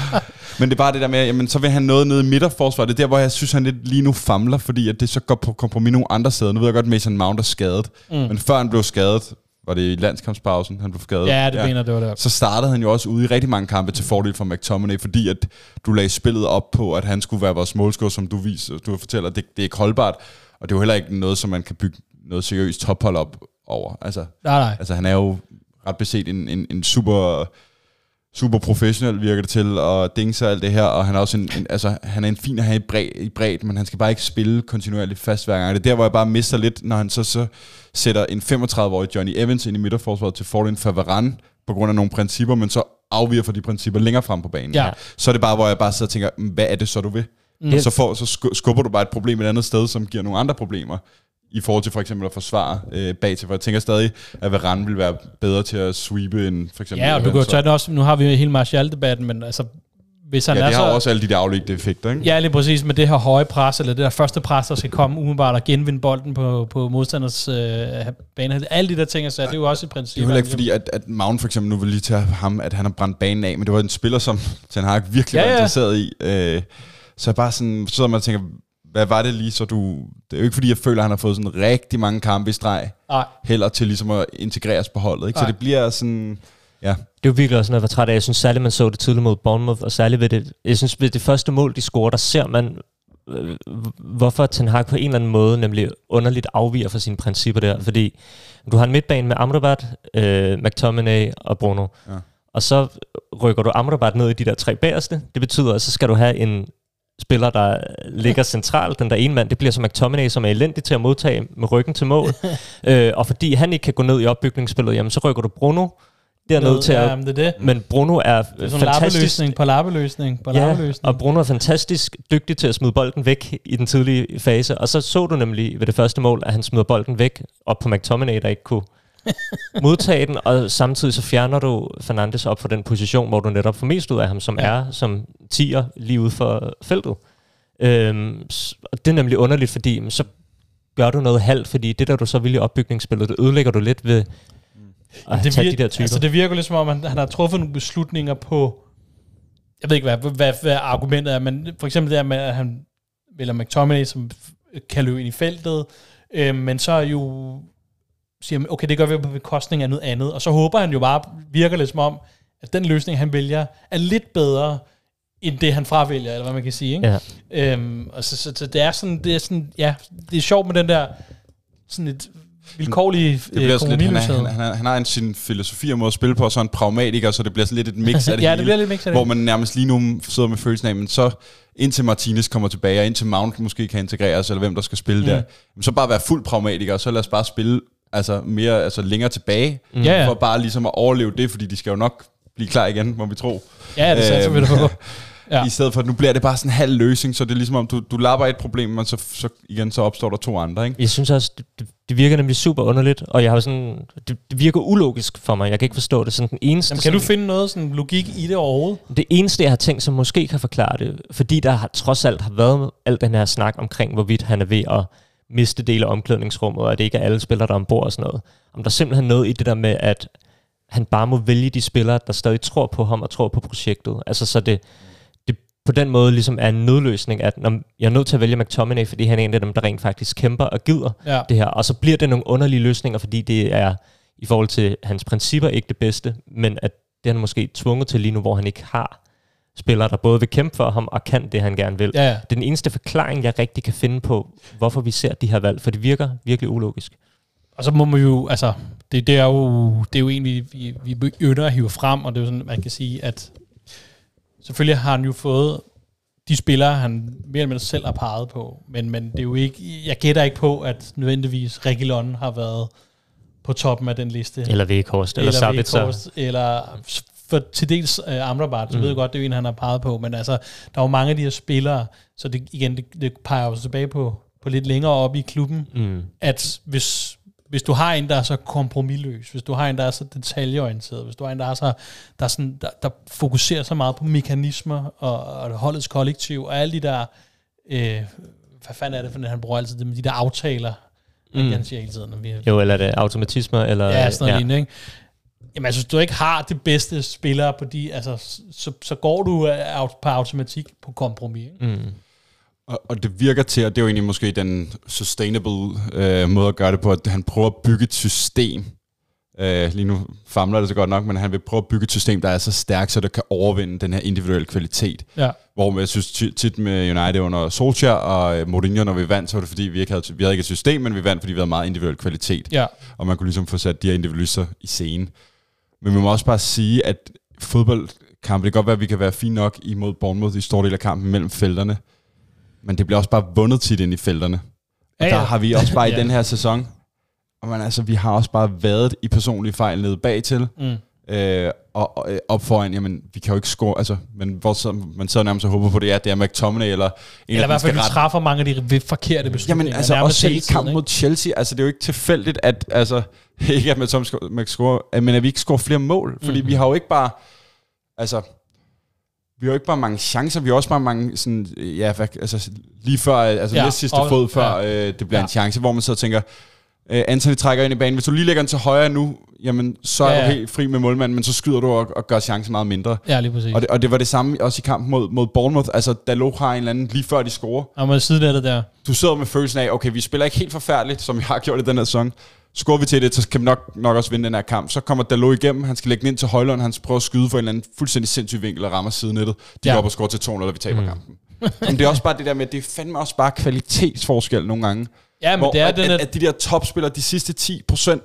Men det er bare det der med, jamen så vil han noget nede i midterforsvaret. Det er der, hvor jeg synes, han lidt lige nu famler, fordi at det så går på kompromis nogle andre steder. Nu ved jeg godt, at Mason Mount er skadet. Mm. Men før han blev skadet, var det i landskampspausen, han blev skadet. Ja, det mener det var det. Så startede han jo også ude i rigtig mange kampe til fordel for McTominay, fordi at du lagde spillet op på, at han skulle være vores målscorer, som du viser, du fortæller, det, det er ikke holdbart, og det er jo heller ikke noget, som man kan bygge noget seriøst tophold op over. Altså, Nej, nej. altså han er jo ret beset en, en, en super super professionel virker det til, og dingser alt det her, og han er også en, en altså, han er en fin at have i, bred, i bredt, men han skal bare ikke spille kontinuerligt fast hver gang. Det er der, hvor jeg bare mister lidt, når han så, så sætter en 35-årig Johnny Evans ind i midterforsvaret til fordel for Varane, på grund af nogle principper, men så afviger fra de principper længere frem på banen. Ja. Så er det bare, hvor jeg bare sidder og tænker, "Mm, hvad er det så, du vil? Mm. Så, får, så sku- skubber du bare et problem et andet sted, som giver nogle andre problemer i forhold til for eksempel at forsvare øh, bag til, for jeg tænker stadig, at Varane vil være bedre til at sweepe end for eksempel Ja, og du kan jo tage den også, nu har vi jo hele Martial-debatten, men altså, hvis han Ja, er det så... har også alle de der afledte effekter, ikke? Ja, lige præcis med det her høje pres, eller det der første pres, der skal komme umiddelbart og genvinde bolden på, på modstanders øh, bane. Alle de der ting, så det er jo også i princippet. Det er jo heller ikke fordi, at, at Mount for eksempel, nu vil lige tage ham, at han har brændt banen af, men det var en spiller, som Ten Hag virkelig Ja, var ja. interesseret i. Øh, så jeg bare sådan, så sidder man og tænker, hvad var det lige, så du... Det er jo ikke fordi, jeg føler, at han har fået sådan rigtig mange kampe i streg, Nej, heller til ligesom at integreres på holdet, ikke? Så det bliver sådan... Ja, Det er jo virkelig også noget, jeg var træt af. Jeg synes særligt, man så det tidligt mod Bournemouth, og særligt ved det, jeg synes ved det første mål, de scorer, der ser man, øh, hvorfor Ten Hag på en eller anden måde nemlig underligt afviger fra sine principper der. Fordi du har en midtbane med Amrabat, øh, McTominay og Bruno. Ja. Og så rykker du Amrabat ned i de der tre bagerste. Det betyder, at så skal du have en spiller, der ligger centralt, den der ene mand, det bliver så McTominay, som er elendig til at modtage med ryggen til mål. øh, og fordi han ikke kan gå ned i opbygningsspillet, jamen så rykker du Bruno derned til at ja, men det er det. men Bruno er, Det er sådan fantastisk. lappeløsning på lappeløsning på Ja, lappeløsning. og Bruno er fantastisk dygtig til at smide bolden væk i den tidlige fase. Og så så du nemlig ved det første mål, at han smider bolden væk op på McTominay, der ikke kunne modtage den, og samtidig så fjerner du Fernandes op for den position, hvor du netop får mest ud af ham, som Ja. er som tiger lige ude for feltet. Øhm, og det er nemlig underligt, fordi men så gør du noget halvt, fordi det der du så vil i opbygningsspillet, det ødelægger du lidt ved at det tage vir- de der typer. Altså, det virker lidt som om, han, han har truffet nogle beslutninger på... Jeg ved ikke, hvad, hvad, hvad argumentet er, men for eksempel det med, at han vælger McTominay, som kan løbe ind i feltet, øh, men så er jo siger, okay, det gør vi på bekostning af noget andet, og så håber han jo bare, virker lidt som om, at den løsning, han vælger, er lidt bedre, end det, han fravælger, eller hvad man kan sige. Ikke? Ja. Øhm, og så, så, så, det er sådan, det er sådan, ja, det er sjovt med den der, sådan et vilkårlige Det bliver sådan lidt, han, er, han, han, han har en sin filosofi og måde at spille på, og så er han pragmatiker, så det bliver sådan lidt et mix af det ja, hele. det bliver lidt mix af det. hvor man nærmest lige nu sidder med følelsen af, men så indtil Martinez kommer tilbage, og indtil Mount måske kan integreres, eller hvem der skal spille mm. der, så bare være fuld pragmatiker, og så lad os bare spille altså, mere, altså længere tilbage, mm. Ja. for bare ligesom at overleve det, fordi de skal jo nok blive klar igen, må vi tro. Ja, det satser vi da på. Ja. I stedet for, at nu bliver det bare sådan en halv løsning, så det er ligesom om, du, du lapper et problem, men så, så igen, så opstår der to andre, ikke? Jeg synes også, det, det, virker nemlig super underligt, og jeg har sådan, det, det virker ulogisk for mig. Jeg kan ikke forstå det. Sådan den eneste, Jamen, kan du sådan, finde noget sådan logik i det overhovedet? det eneste, jeg har tænkt, som måske kan forklare det, fordi der har, trods alt har været alt den her snak omkring, hvorvidt han er ved at miste dele af omklædningsrummet, og at det ikke er alle spillere, der er ombord og sådan noget. Om der er simpelthen noget i det der med, at han bare må vælge de spillere, der stadig tror på ham og tror på projektet. Altså så det, det på den måde ligesom er en nødløsning, at når jeg er nødt til at vælge McTominay, fordi han er en af dem, der rent faktisk kæmper og gider Ja. det her. Og så bliver det nogle underlige løsninger, fordi det er i forhold til hans principper ikke det bedste, men at det er han måske tvunget til lige nu, hvor han ikke har spillere, der både vil kæmpe for ham og kan det, han gerne vil. Ja, ja. Det er den eneste forklaring, jeg rigtig kan finde på, hvorfor vi ser de her valg, for det virker virkelig ulogisk. Og så må man jo, altså, det, det er jo, det er jo egentlig, vi, vi begynder at hive frem, og det er jo sådan, man kan sige, at selvfølgelig har han jo fået de spillere, han mere eller mindre selv har peget på, men, men det er jo ikke, jeg gætter ikke på, at nødvendigvis Reguilon har været på toppen af den liste. Eller Vekhorst, eller, eller Sabitzer. Eller for til dels uh, Amrabat, så mm. ved jeg godt, det er en, han har peget på, men altså, der er jo mange af de her spillere, så det, igen, det, det peger jo tilbage på, på lidt længere op i klubben, Mm. at hvis, hvis du har en, der er så kompromilløs, hvis du har en, der er så detaljeorienteret, hvis du har en, der er så, der, er sådan, der, der fokuserer så meget på mekanismer og, og holdets kollektiv, og alle de der, øh, hvad fanden er det for det, han bruger altid, det med de der aftaler, mm. Mm. han siger hele tiden. Når vi, Jo, eller er det automatismer, eller... Ja, sådan noget ja. ikke? Jamen altså, hvis du ikke har det bedste spillere på de, altså, så, så går du øh, på automatik på kompromis. Ikke? Mm. Og, og det virker til, og det er jo egentlig måske den sustainable øh, måde at gøre det på, at han prøver at bygge et system. Øh, lige nu famler det så godt nok, men han vil prøve at bygge et system, der er så stærkt, så det kan overvinde den her individuelle kvalitet. Ja. Hvor jeg synes tit, med United under Solskjaer og øh, Mourinho, når vi vandt, så var det fordi, vi ikke havde, vi havde ikke et system, men vi vandt, fordi vi havde meget individuel kvalitet. Ja. Og man kunne ligesom få sat de her individualister i scene. Men vi må også bare sige, at fodboldkampe, det kan godt være, at vi kan være fint nok imod Bournemouth i store del af kampen mellem felterne, men det bliver også bare vundet tit ind i felterne. Og Ja, der ja. har vi også bare i Ja. den her sæson, og man, altså, vi har også bare været i personlige fejl nede bagtil, Mm. Øh, og, og øh, op foran, jamen, vi kan jo ikke score, altså, men hvor sidder, man sidder nærmest og håber på det, er, det er McTominay, eller en Eller i hvert fald, vi træffer mange af de forkerte beslutninger. Jamen altså også selv hele i kampen mod Chelsea, altså det er jo ikke tilfældigt, at, altså, ikke at Tom score, men at vi ikke scorer flere mål, fordi mm-hmm. vi har jo ikke bare, altså, vi har jo ikke bare mange chancer, vi har også bare mange sådan, ja, hvad, altså lige før, altså Ja, ja, næst sidste og- fod, før ja. øh, det bliver Ja. en chance, hvor man så tænker, øh, Anthony trækker ind i banen, hvis du lige lægger den til højre nu, jamen så er Ja, du ja. helt fri med målmanden, men så skyder du og, og gør chancen meget mindre. Ja, lige præcis. Og det, og det var det samme også i kampen mod, mod Bournemouth, altså Dalot har en eller anden, lige før de scorer, Og med sidenettet der. du sidder med følelsen af, okay, vi spiller ikke helt forfærdeligt, som vi har gjort i den her sæson. Scorer vi til det, så kan vi nok, nok også vinde den her kamp. Så kommer Dalot igennem, han skal lægge den ind til Højlund, han prøver at skyde for en eller anden fuldstændig sindssyg vinkel og rammer sidenettet. De Ja. går op og scorer til 2 og vi taber mm. kampen. Men det er også bare det der med, det er fandme også bare kvalitetsforskel nogle gange. Ja, men hvor det er at, den, at, at, de der topspillere, de sidste 10 procent,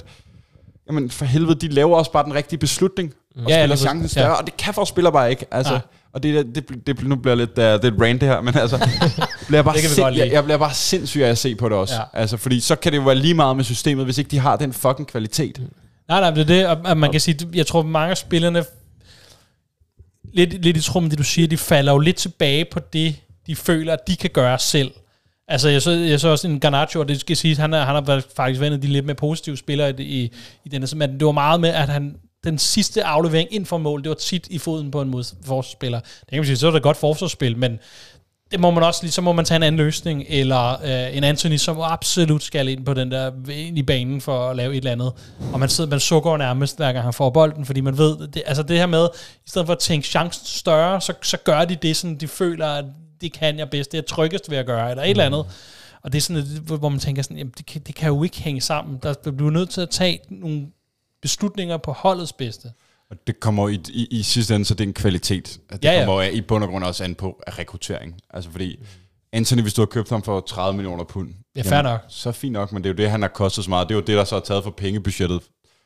jamen for helvede, de laver også bare den rigtige beslutning. Og Ja, spiller chancen større, Ja. og det kan vores spillere bare ikke. Altså, Nej. og det, det, det, nu bliver lidt, uh, det er et rant det her, men altså, bliver bare sind, jeg, jeg bliver bare sindssyg af at se på det også. Ja. Altså, fordi så kan det jo være lige meget med systemet, hvis ikke de har den fucking kvalitet. nej, nej, det er det, og- og man kan sige, jeg tror, mange af spillerne, lidt, lidt i trum, det du siger, de falder jo lidt tilbage på det, de føler, at de kan gøre selv. Altså, jeg så, jeg så også en Garnacho, og det skal siges, han, er, han har været faktisk været en af de lidt mere positive spillere i, i, i denne, men det var meget med, at han, den sidste aflevering ind for mål, det var tit i foden på en forsvarsspiller. Det kan man sige, så er det et godt forsvarsspil, men det må man også lige, så må man tage en anden løsning, eller øh, en Anthony, som absolut skal ind på den der, ind i banen for at lave et eller andet. Og man sidder, man sukker nærmest, hver gang han får bolden, fordi man ved, det, altså det her med, i stedet for at tænke chancen større, så, så gør de det, sådan de føler, at det kan jeg bedst, det er tryggest ved at gøre, eller et eller andet. Og det er sådan, hvor man tænker sådan, jamen det kan, det kan jo ikke hænge sammen. Der bliver nødt til at tage nogle beslutninger på holdets bedste. Og det kommer i, i, i sidste ende, så det er en kvalitet. At det Ja, ja. kommer i bund og grund også an på af rekruttering. Altså fordi, Anthony, hvis du har købt ham for 30 millioner pund, Ja, fair nok. så fint nok, men det er jo det, han har kostet så meget. Det er jo det, der så er taget for pengebudgettet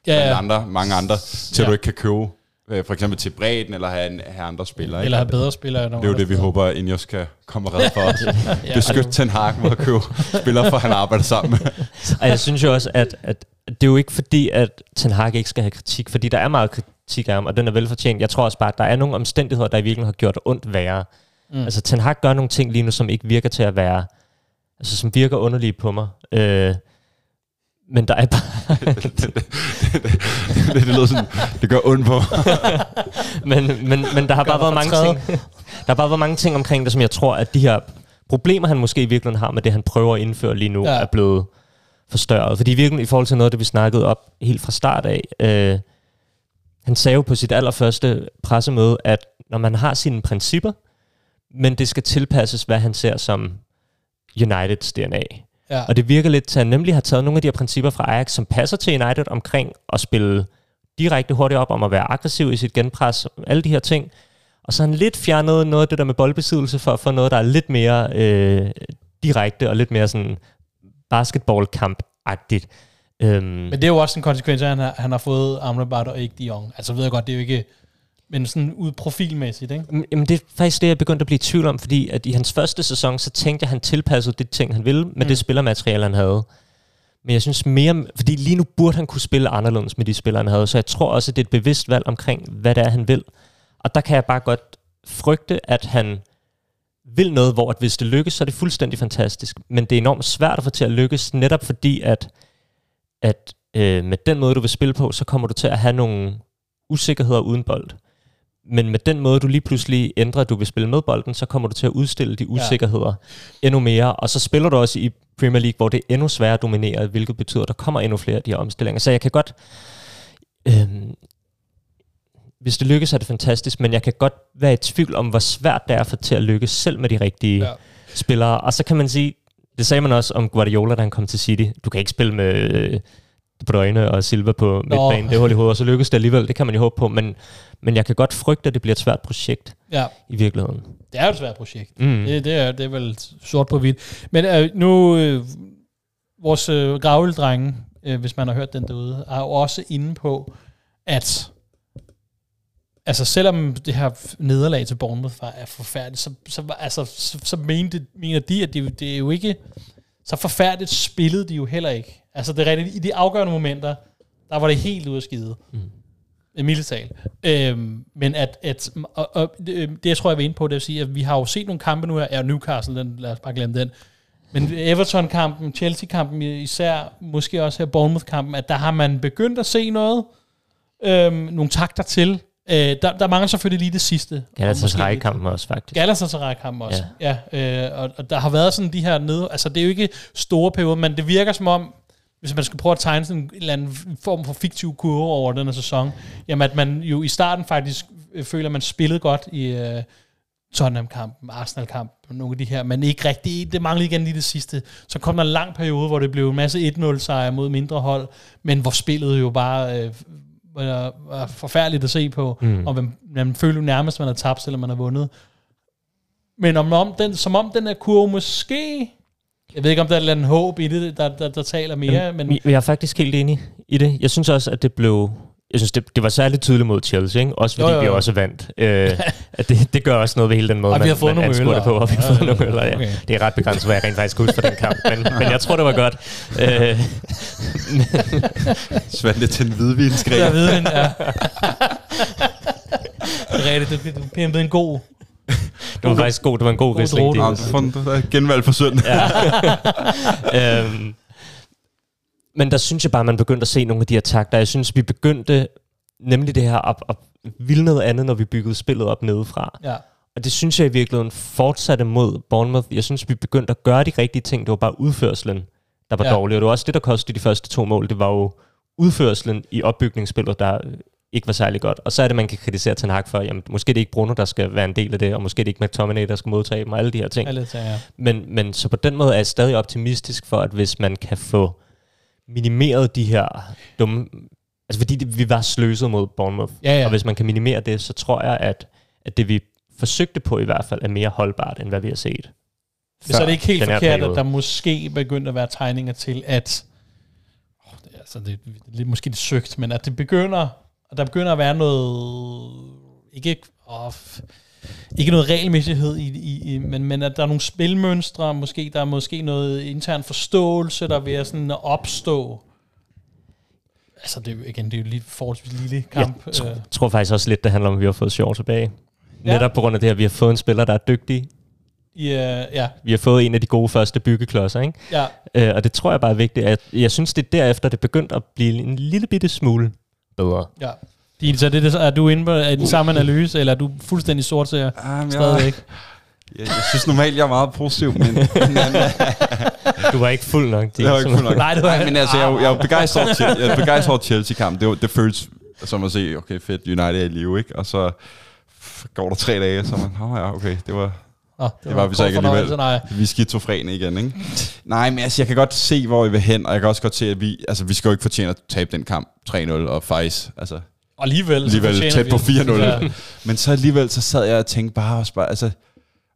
Ja, ja, andre, mange andre, til ja. du ikke kan købe øh, for eksempel til bredden, eller have, en, have andre spillere. Eller have bedre spillere. Det er jo det, vi håber, at Ineos kan komme og redde for os. ja. Beskyt Ten Hag med at købe spillere, for han arbejder sammen med. Og jeg synes jo også, at, at det er jo ikke fordi, at Ten Hag ikke skal have kritik, fordi der er meget kritik af ham, og den er velfortjent. Jeg tror også bare, at der er nogle omstændigheder, der i virkeligheden har gjort ondt værre. Mm. Altså, Ten Hag gør nogle ting lige nu, som ikke virker til at være... Altså, som virker underlige på mig. Øh, men der er bare... det, det, lyder sådan, det gør ondt på. men, men, men der har bare været mange ting, der har bare været mange ting omkring det, som jeg tror, at de her problemer, han måske i virkeligheden har med det, han prøver at indføre lige nu, Ja. ja. er blevet forstørret. Fordi virkelig i forhold til noget af det, vi snakkede op helt fra start af, øh, han sagde jo på sit allerførste pressemøde, at når man har sine principper, men det skal tilpasses, hvad han ser som Uniteds DNA. Ja. Og det virker lidt til, at han nemlig har taget nogle af de her principper fra Ajax, som passer til United omkring at spille direkte hurtigt op, om at være aggressiv i sit genpres, alle de her ting. Og så har han lidt fjernet noget af det der med boldbesiddelse for at få noget, der er lidt mere øh, direkte og lidt mere sådan basketballkamp-agtigt. Øhm, Men det er jo også en konsekvens af, at han har, han har fået Amrabat og ikke de Jong. Altså ved jeg godt, det er jo ikke... Men sådan ud profilmæssigt, ikke? Jamen, det er faktisk det, jeg begyndte at blive i tvivl om, fordi at i hans første sæson, så tænkte jeg, at han tilpassede det ting, han ville, med mm. det spillermateriale, han havde. Men jeg synes mere, fordi lige nu burde han kunne spille anderledes med de spillere, han havde, så jeg tror også, at det er et bevidst valg omkring, hvad det er, han vil. Og der kan jeg bare godt frygte, at han vil noget, hvor at hvis det lykkes, så er det fuldstændig fantastisk. Men det er enormt svært at få til at lykkes, netop fordi, at, at øh, med den måde, du vil spille på, så kommer du til at have nogle usikkerheder uden bold. Men med den måde, du lige pludselig ændrer, at du vil spille med bolden, så kommer du til at udstille de usikkerheder ja. endnu mere. Og så spiller du også i Premier League, hvor det er endnu sværere at dominere, hvilket betyder, at der kommer endnu flere af de her omstillinger. Så jeg kan godt... Øhm, hvis det lykkes, er det fantastisk, men jeg kan godt være i tvivl om, hvor svært det er få til at lykkes, selv med de rigtige Ja. ja. spillere. Og så kan man sige, det sagde man også om Guardiola, da han kom til City. Du kan ikke spille med Bruyne og Silva på midtbanen. Det er hul i hovedet, og så lykkes det alligevel. Det kan man jo håbe på, men, men jeg kan godt frygte, at det bliver et svært projekt Ja, i virkeligheden. det er jo et svært projekt. Mm. Det, det, er, det er vel sort på hvidt. Men øh, nu, øh, vores øh, gravøldrenge, øh, hvis man har hørt den derude, er jo også inde på, at altså selvom det her nederlag til Bournemouth var, er forfærdeligt, så, så, altså, så, så mente, mener de, at det, det er jo ikke så forfærdeligt spillede de jo heller ikke. Altså det er rigtigt, i de afgørende momenter, der var det helt ude af skide. Mm. Øhm, men at, at og, og, det, det, jeg tror, jeg vil ind på, det er at sige, at vi har jo set nogle kampe nu her, ja, Newcastle, den, lad os bare glemme den, men Everton-kampen, Chelsea-kampen især, måske også her Bournemouth-kampen, at der har man begyndt at se noget, øhm, nogle takter til. Øh, der, der mangler selvfølgelig lige det sidste. Kan altså Og måske lidt- kampen også, faktisk. Galatasaray-kamp også. Ja. ja øh, og, og der har været sådan de her ned... Altså, det er jo ikke store perioder, men det virker som om, hvis man skal prøve at tegne sådan en eller anden form for fiktiv kurve over den her sæson, jamen at man jo i starten faktisk øh, føler, at man spillede godt i øh, Tottenham-kampen, Arsenal-kampen, nogle af de her, men ikke rigtig, det manglede igen lige det sidste. Så kom der en lang periode, hvor det blev en masse 1-0-sejre mod mindre hold, men hvor spillet jo bare øh, var, var forfærdeligt at se på, mm. Og man, man føler nærmest, man har tabt, selvom man har vundet. Men om, om den, som om den her kurve måske... Jeg ved ikke, om der er et eller andet håb i det, der, der, der taler mere, Jamen, men... Jeg er faktisk helt enig i det. Jeg synes også, at det blev... Jeg synes, det, det var særligt tydeligt mod Chelsea, ikke? Også fordi Jo, jo, vi jo. også vandt. Øh, at det, det gør også noget ved hele den måde, Og vi man, har fået man nogle anskuer det på, og vi har Ja, fået nogle øller, ja. okay. Det er ret begrænset, hvad jeg rent faktisk husker fra den kamp, men, men jeg tror, det var godt. Øh, Svante til en hvidvinsgren. Jeg ved, men, ja. det rigtigt, du, du pimpede en god... det var faktisk god, det var en god God den- der er genvalg for søndag. Ja. øhm, men der synes jeg bare, man begyndte at se nogle af de her takter. Jeg synes, vi begyndte nemlig det her at, at ville noget andet, når vi byggede spillet op nedefra. Ja. Og det synes jeg i virkeligheden fortsatte mod Bournemouth. Jeg synes, vi begyndte at gøre de rigtige ting. Det var bare udførselen, der var Ja. dårlig. Og det var også det, der kostede de første to mål. Det var jo udførselen i opbygningsspillet, der ikke var særlig godt. Og så er det, man kan kritisere Ten Hag for, jamen, måske det er ikke Bruno, der skal være en del af det, og måske det er ikke McTominay, der skal modtage dem, og alle de her ting. Alle ting, ja. Men, men så på den måde er jeg stadig optimistisk for, at hvis man kan få minimeret de her dumme... Altså fordi det, vi var sløset mod Bournemouth. Ja, ja. Og hvis man kan minimere det, så tror jeg, at, at det vi forsøgte på i hvert fald er mere holdbart, end hvad vi har set. Så er det ikke helt forkert, at periode. der måske begyndte at være tegninger til, at oh, det, er, altså, det er lidt, måske lidt søgt, men at det begynder, at der begynder at være noget, ikke, oh, f- ikke noget regelmæssighed, i, i, i, men, men at der er nogle spilmønstre, måske der er måske noget intern forståelse, der er ved at, sådan at opstå. Altså, det er jo, igen, det er jo lige forholdsvis lille kamp. Jeg tr- øh, tror faktisk også lidt, det handler om, at vi har fået sjov tilbage. Ja. Ja. Netop på grund af det her, vi har fået en spiller, der er dygtig. øh, ja, Vi har fået en af de gode første byggeklodser, ikke? ja, Øh, og det tror jeg bare er vigtigt. At jeg synes, det er derefter, det begyndte at blive en lille bitte smule bedre. ja. Din, så det, er det, du inde på er den samme analyse, eller er du fuldstændig sort til Jamen, stadigvæk? Jeg, jeg synes normalt, jeg er meget positiv, men, men, Du var ikke fuld nok. det var ikke fuld nok. Nej, det var- Nej, men altså, jeg, er jo- jeg er begejstret over Chelsea- jeg er begejstret over Chelsea-kamp. Det, var- det føles som at se, okay, fedt, United er i live, ikke? Og så går der tre dage, så man, åh ja, okay, det var, Oh, Det var vi så ikke alligevel. Nej. vi er skizofrene igen, ikke? Nej, men altså, jeg kan godt se, hvor I vil hen, og jeg kan også godt se, at vi, altså, vi skal jo ikke fortjene at tabe den kamp 3-0, og faktisk, altså, Og alligevel, alligevel tæt på det. 4-0. Ja. Men så alligevel, så sad jeg og tænkte bare også bare, altså,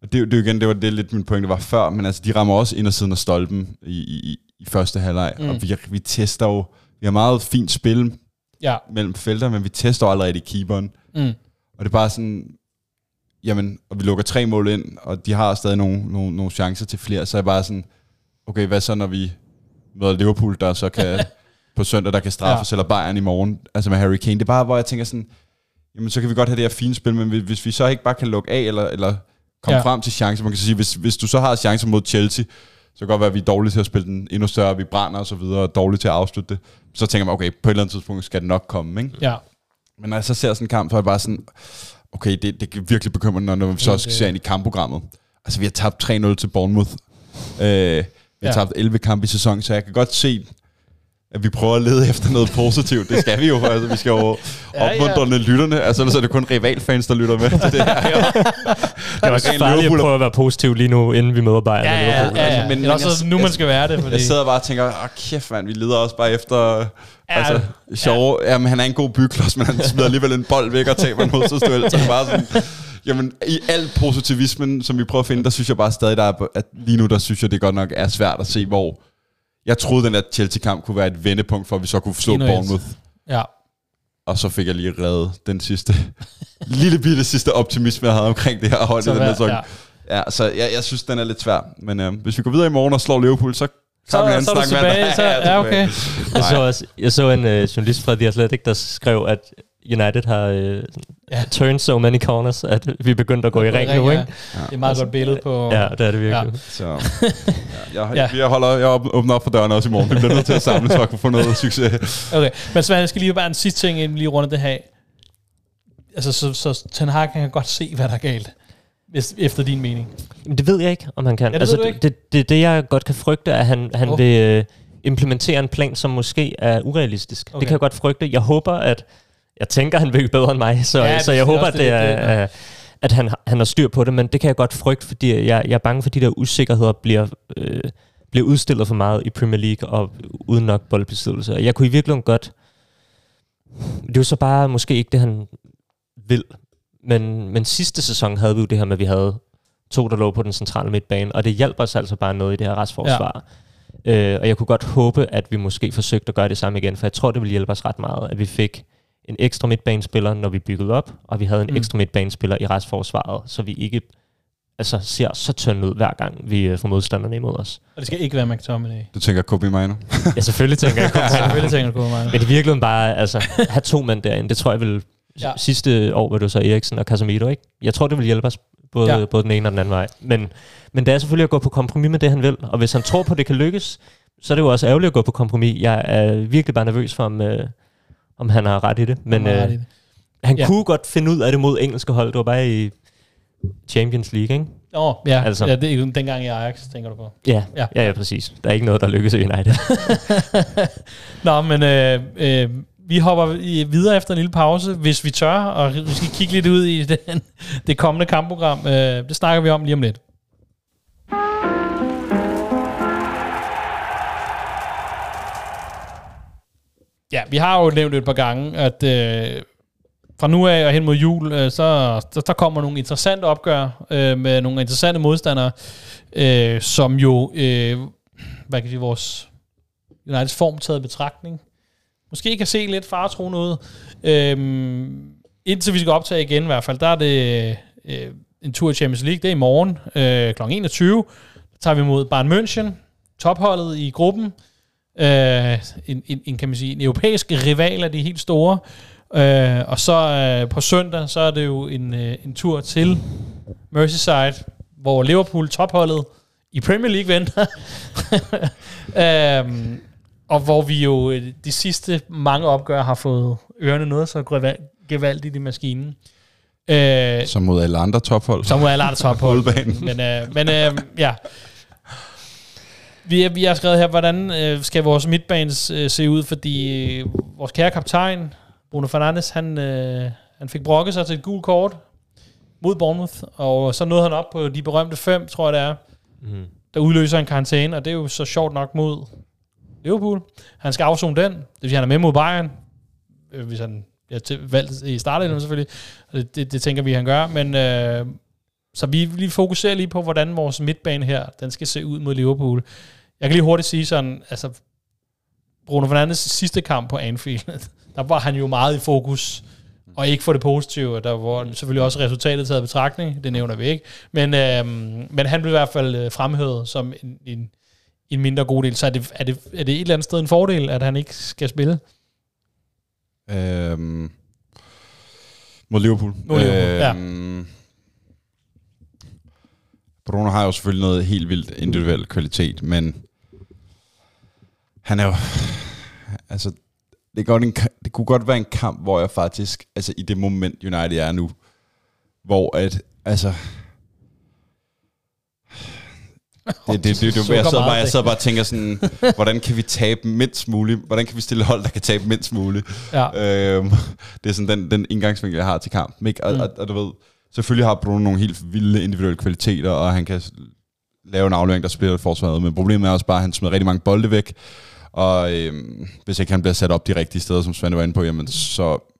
og det, det igen, det var det lidt min pointe var før, men altså, de rammer også ind og siden af stolpen i, i, i- første halvleg, Mm. mm. og vi, vi tester jo, vi har meget fint spil ja. mellem felter, men vi tester jo allerede i keeperen, Mm. og det er bare sådan, jamen, og vi lukker tre mål ind, og de har stadig nogle, nogle, nogle chancer til flere, så er jeg bare sådan, okay, hvad så, når vi møder Liverpool, der så kan, på søndag, der kan straffes, ja. eller Bayern i morgen, altså med Harry Kane. Det er bare, hvor jeg tænker sådan, jamen, så kan vi godt have det her fine spil, men hvis, vi så ikke bare kan lukke af, eller, eller komme Ja. frem til chancer, man kan sige, hvis, hvis du så har chancer mod Chelsea, så kan det godt være, at vi er dårlige til at spille den endnu større, vi brænder og så videre, og dårlige til at afslutte det. Så tænker man, okay, på et eller andet tidspunkt skal det nok komme, ikke? ja. Men når jeg så ser sådan en kamp, så er jeg bare sådan, okay, det, det kan virkelig bekymre, når, når vi så Ja, også det- ser ind i kampprogrammet. Altså, vi har tabt 3-0 til Bournemouth. Øh, vi har ja. tabt 11 kampe i sæsonen, så jeg kan godt se, at vi prøver at lede efter noget positivt. Det skal vi jo, altså, vi skal jo Ja, ja. opmuntre ja, lytterne. Altså, ellers er det kun rivalfans, der lytter med til det her. jo. Det var Altså, ikke farligt at Liverpool er- prøve at være positiv lige nu, inden vi møder Bayern. Ja, ja, ja, ja. Altså, Men, men- er også jeg- nu man skal være det. Fordi, Jeg sidder bare og tænker, åh kæft mand, vi leder også bare efter... Ja, altså, sjove, ja. Jamen, han er en god byklods, men han smider alligevel en bold væk og taber en modstandsduel. Så det er bare sådan... Jamen, i al positivismen, som vi prøver at finde, der synes jeg bare stadig, der er, at lige nu, der synes jeg, det godt nok er svært at se, hvor... Jeg troede, den der Chelsea-kamp kunne være et vendepunkt, for at vi så kunne slå 1-1. Bournemouth. ja. Og så fik jeg lige reddet den sidste, lille bitte sidste optimisme, jeg havde omkring det her hold Så i den her sæson. ja. Ja. ja, så jeg, jeg synes, den er lidt svær. Men øh, hvis vi går videre i morgen og slår Liverpool, så Så, en så er du tilbage. Så, ja, okay. Jeg så, også, jeg så en øh, journalist fra The Athletic, der skrev, at United har øh, Ja. ja. turned so many corners, at vi er begyndt at gå i ring nu, Ja. ikke? Det er et meget godt billede på... Ja, det er det virkelig. Ja. Så ja, jeg, Ja. ja. jeg, holder, jeg åb- åbner op for døren også i morgen. Vi bliver nødt til at samles for at kunne få noget succes. Okay, men Svend, jeg skal lige bare en sidste ting, inden vi lige runde det her. Altså, så, så Ten Hag kan godt se, hvad der er galt. Hvis, efter din mening. Men det ved jeg ikke, om han kan. det altså, ikke? Det, det, det, jeg godt kan frygte, er, at han, han Oh. vil øh, implementere en plan, som måske er urealistisk. Okay. Det kan jeg godt frygte. Jeg håber, at... Jeg tænker, han vil bedre end mig, så, Ja, så jeg er håber, at, det, er, det- at han, han har styr på det, men det kan jeg godt frygte, fordi jeg, jeg er bange for, at de der usikkerheder bliver, øh, bliver udstillet for meget i Premier League og uden nok boldbesiddelse. Og Jeg kunne i virkeligheden godt... Det er jo så bare måske ikke det, han vil. Men, men sidste sæson havde vi jo det her med, at vi havde to, der lå på den centrale midtbane, og det hjalp os altså bare noget i det her retsforsvar. Ja. Øh, og jeg kunne godt håbe, at vi måske forsøgte at gøre det samme igen, for jeg tror, det ville hjælpe os ret meget, at vi fik en ekstra midtbanespiller, når vi byggede op, og vi havde en Mm. ekstra midtbanespiller i retsforsvaret, så vi ikke altså, ser så tynde ud, hver gang vi øh, får modstanderne imod os. Og det skal ikke være McTominay. Du tænker Kobe Mino? Ja, selvfølgelig tænker jeg, Ja, selvfølgelig tænker du på mig. men i virkeligheden bare altså, have to mænd derinde, det tror jeg vil Ja. sidste år var det jo så Eriksen og Casemiro, ikke? Jeg tror, det vil hjælpe os både, Ja. ja. både den ene og den anden vej. Men, men det er selvfølgelig at gå på kompromis med det, han vil. Og hvis han tror på, det kan lykkes, så er det jo også ærgerligt at gå på kompromis. Jeg er virkelig bare nervøs for, om, øh, om han har ret i det. Men Han øh, det. han Ja. kunne godt finde ud af det mod engelske hold. Det var bare i Champions League, ikke? Åh, ja, altså. Ja, det er dengang i Ajax, tænker du på. Ja, Ja. ja, ja, præcis. Der er ikke noget, der lykkes i United. Nå, men øh, øh, vi hopper videre efter en lille pause, hvis vi tør, og vi skal kigge lidt ud i den, det kommende kampprogram. Øh, det snakker vi om lige om lidt. Ja, vi har jo nævnt et par gange, at øh, fra nu af og hen mod jul, øh, så, så der kommer nogle interessante opgør øh, med nogle interessante modstandere, øh, som jo, øh, hvad kan jeg sige, vores Uniteds form taget betragtning, måske kan se lidt faretroende ud. Øh, indtil vi skal optage igen i hvert fald, der er det øh, en tur i Champions League, det er i morgen øh, kl. 21. Der tager vi mod Bayern München, topholdet i gruppen. Øh, en, en, en, kan man sige, en europæisk rival af de helt store. Øh, og så øh, på søndag, så er det jo en, øh, en tur til Merseyside, hvor Liverpool, topholdet i Premier League, venter. øhm, og hvor vi jo øh, de sidste mange opgør har fået ørerne noget så geva- gevaldigt i maskinen. Øh, Som mod alle andre tophold. som er alle andre tophold. Men øh, men øh, ja. Vi, er- vi har skrevet her, hvordan øh, skal vores midtbanes øh, se ud, fordi øh, vores kære kaptajn, Bruno Fernandes, han, øh, han fik brokket sig til et gult kort mod Bournemouth, og så nåede han op på de berømte fem, tror jeg det er, mm. der udløser en karantæne, og det er jo så sjovt nok mod Liverpool. Han skal afzone den, det vil sige, han er med mod Bayern, øh, hvis han bliver til, valgt i starten selvfølgelig, det, det, det tænker vi, han gør, men øh, så vi lige fokuserer lige på, hvordan vores midtbane her, den skal se ud mod Liverpool. Jeg kan lige hurtigt sige sådan, altså Bruno Fernandes sidste kamp på Anfield, der var han jo meget i fokus, og ikke for det positive, og der var selvfølgelig også resultatet taget i betragtning, det nævner vi ikke, men, øhm, men han blev i hvert fald øh, fremhævet som en, en, en mindre god del, så er det, er, det, er det et eller andet sted en fordel, at han ikke skal spille? Øhm, mod Liverpool. Mod Liverpool, ja. øhm, Bruno har jo selvfølgelig noget helt vildt individuel kvalitet, men han er jo... Altså, det, er godt en, det kunne godt være en kamp, hvor jeg faktisk, altså i det moment United er nu, hvor at, altså... Det, det, det, det, jeg, sidder bare, jeg sidder bare og tænker sådan, hvordan kan vi tabe mindst muligt? Hvordan kan vi stille hold, der kan tabe mindst muligt? Ja. Øhm, det er sådan den, den indgangsvinkel, jeg har til kampen. Ikke? Og, Mm. og, og, du ved, selvfølgelig har Bruno nogle helt vilde individuelle kvaliteter, og han kan lave en aflevering, der spiller forsvaret. Men problemet er også bare, at han smider rigtig mange bolde væk. Og øhm, hvis ikke han bliver sat op de rigtige steder, som Svend var inde på, jamen, så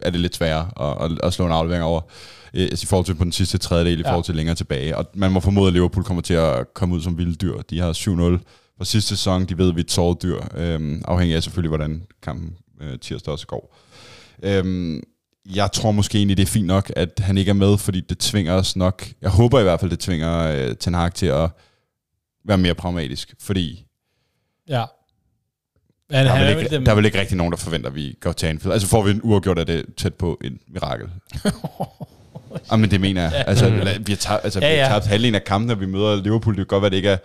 er det lidt sværere at, at, at slå en aflevering over. øh, I forhold til på den sidste tredjedel, i Ja. forhold til længere tilbage. Og man må formode, at Liverpool kommer til at komme ud som vilde dyr. De har 7-0 fra sidste sæson. De ved, at vi er et såret dyr. Øhm, afhængig af selvfølgelig, hvordan kampen øh, tirsdag også går. Øhm, jeg tror måske egentlig, det er fint nok, at han ikke er med, fordi det tvinger os nok, jeg håber i hvert fald, det tvinger øh, Ten Hag til at være mere pragmatisk, fordi Ja. Men der er, vel ikke, der er vel ikke rigtig nogen, der forventer, at vi går til Anfield. Altså får vi en uafgjort, er det tæt på en mirakel. Jamen det mener jeg. Altså, vi har, tabt, altså, Ja, ja, vi har tabt halvdelen af kampen, når vi møder Liverpool. Det kan godt være, det ikke er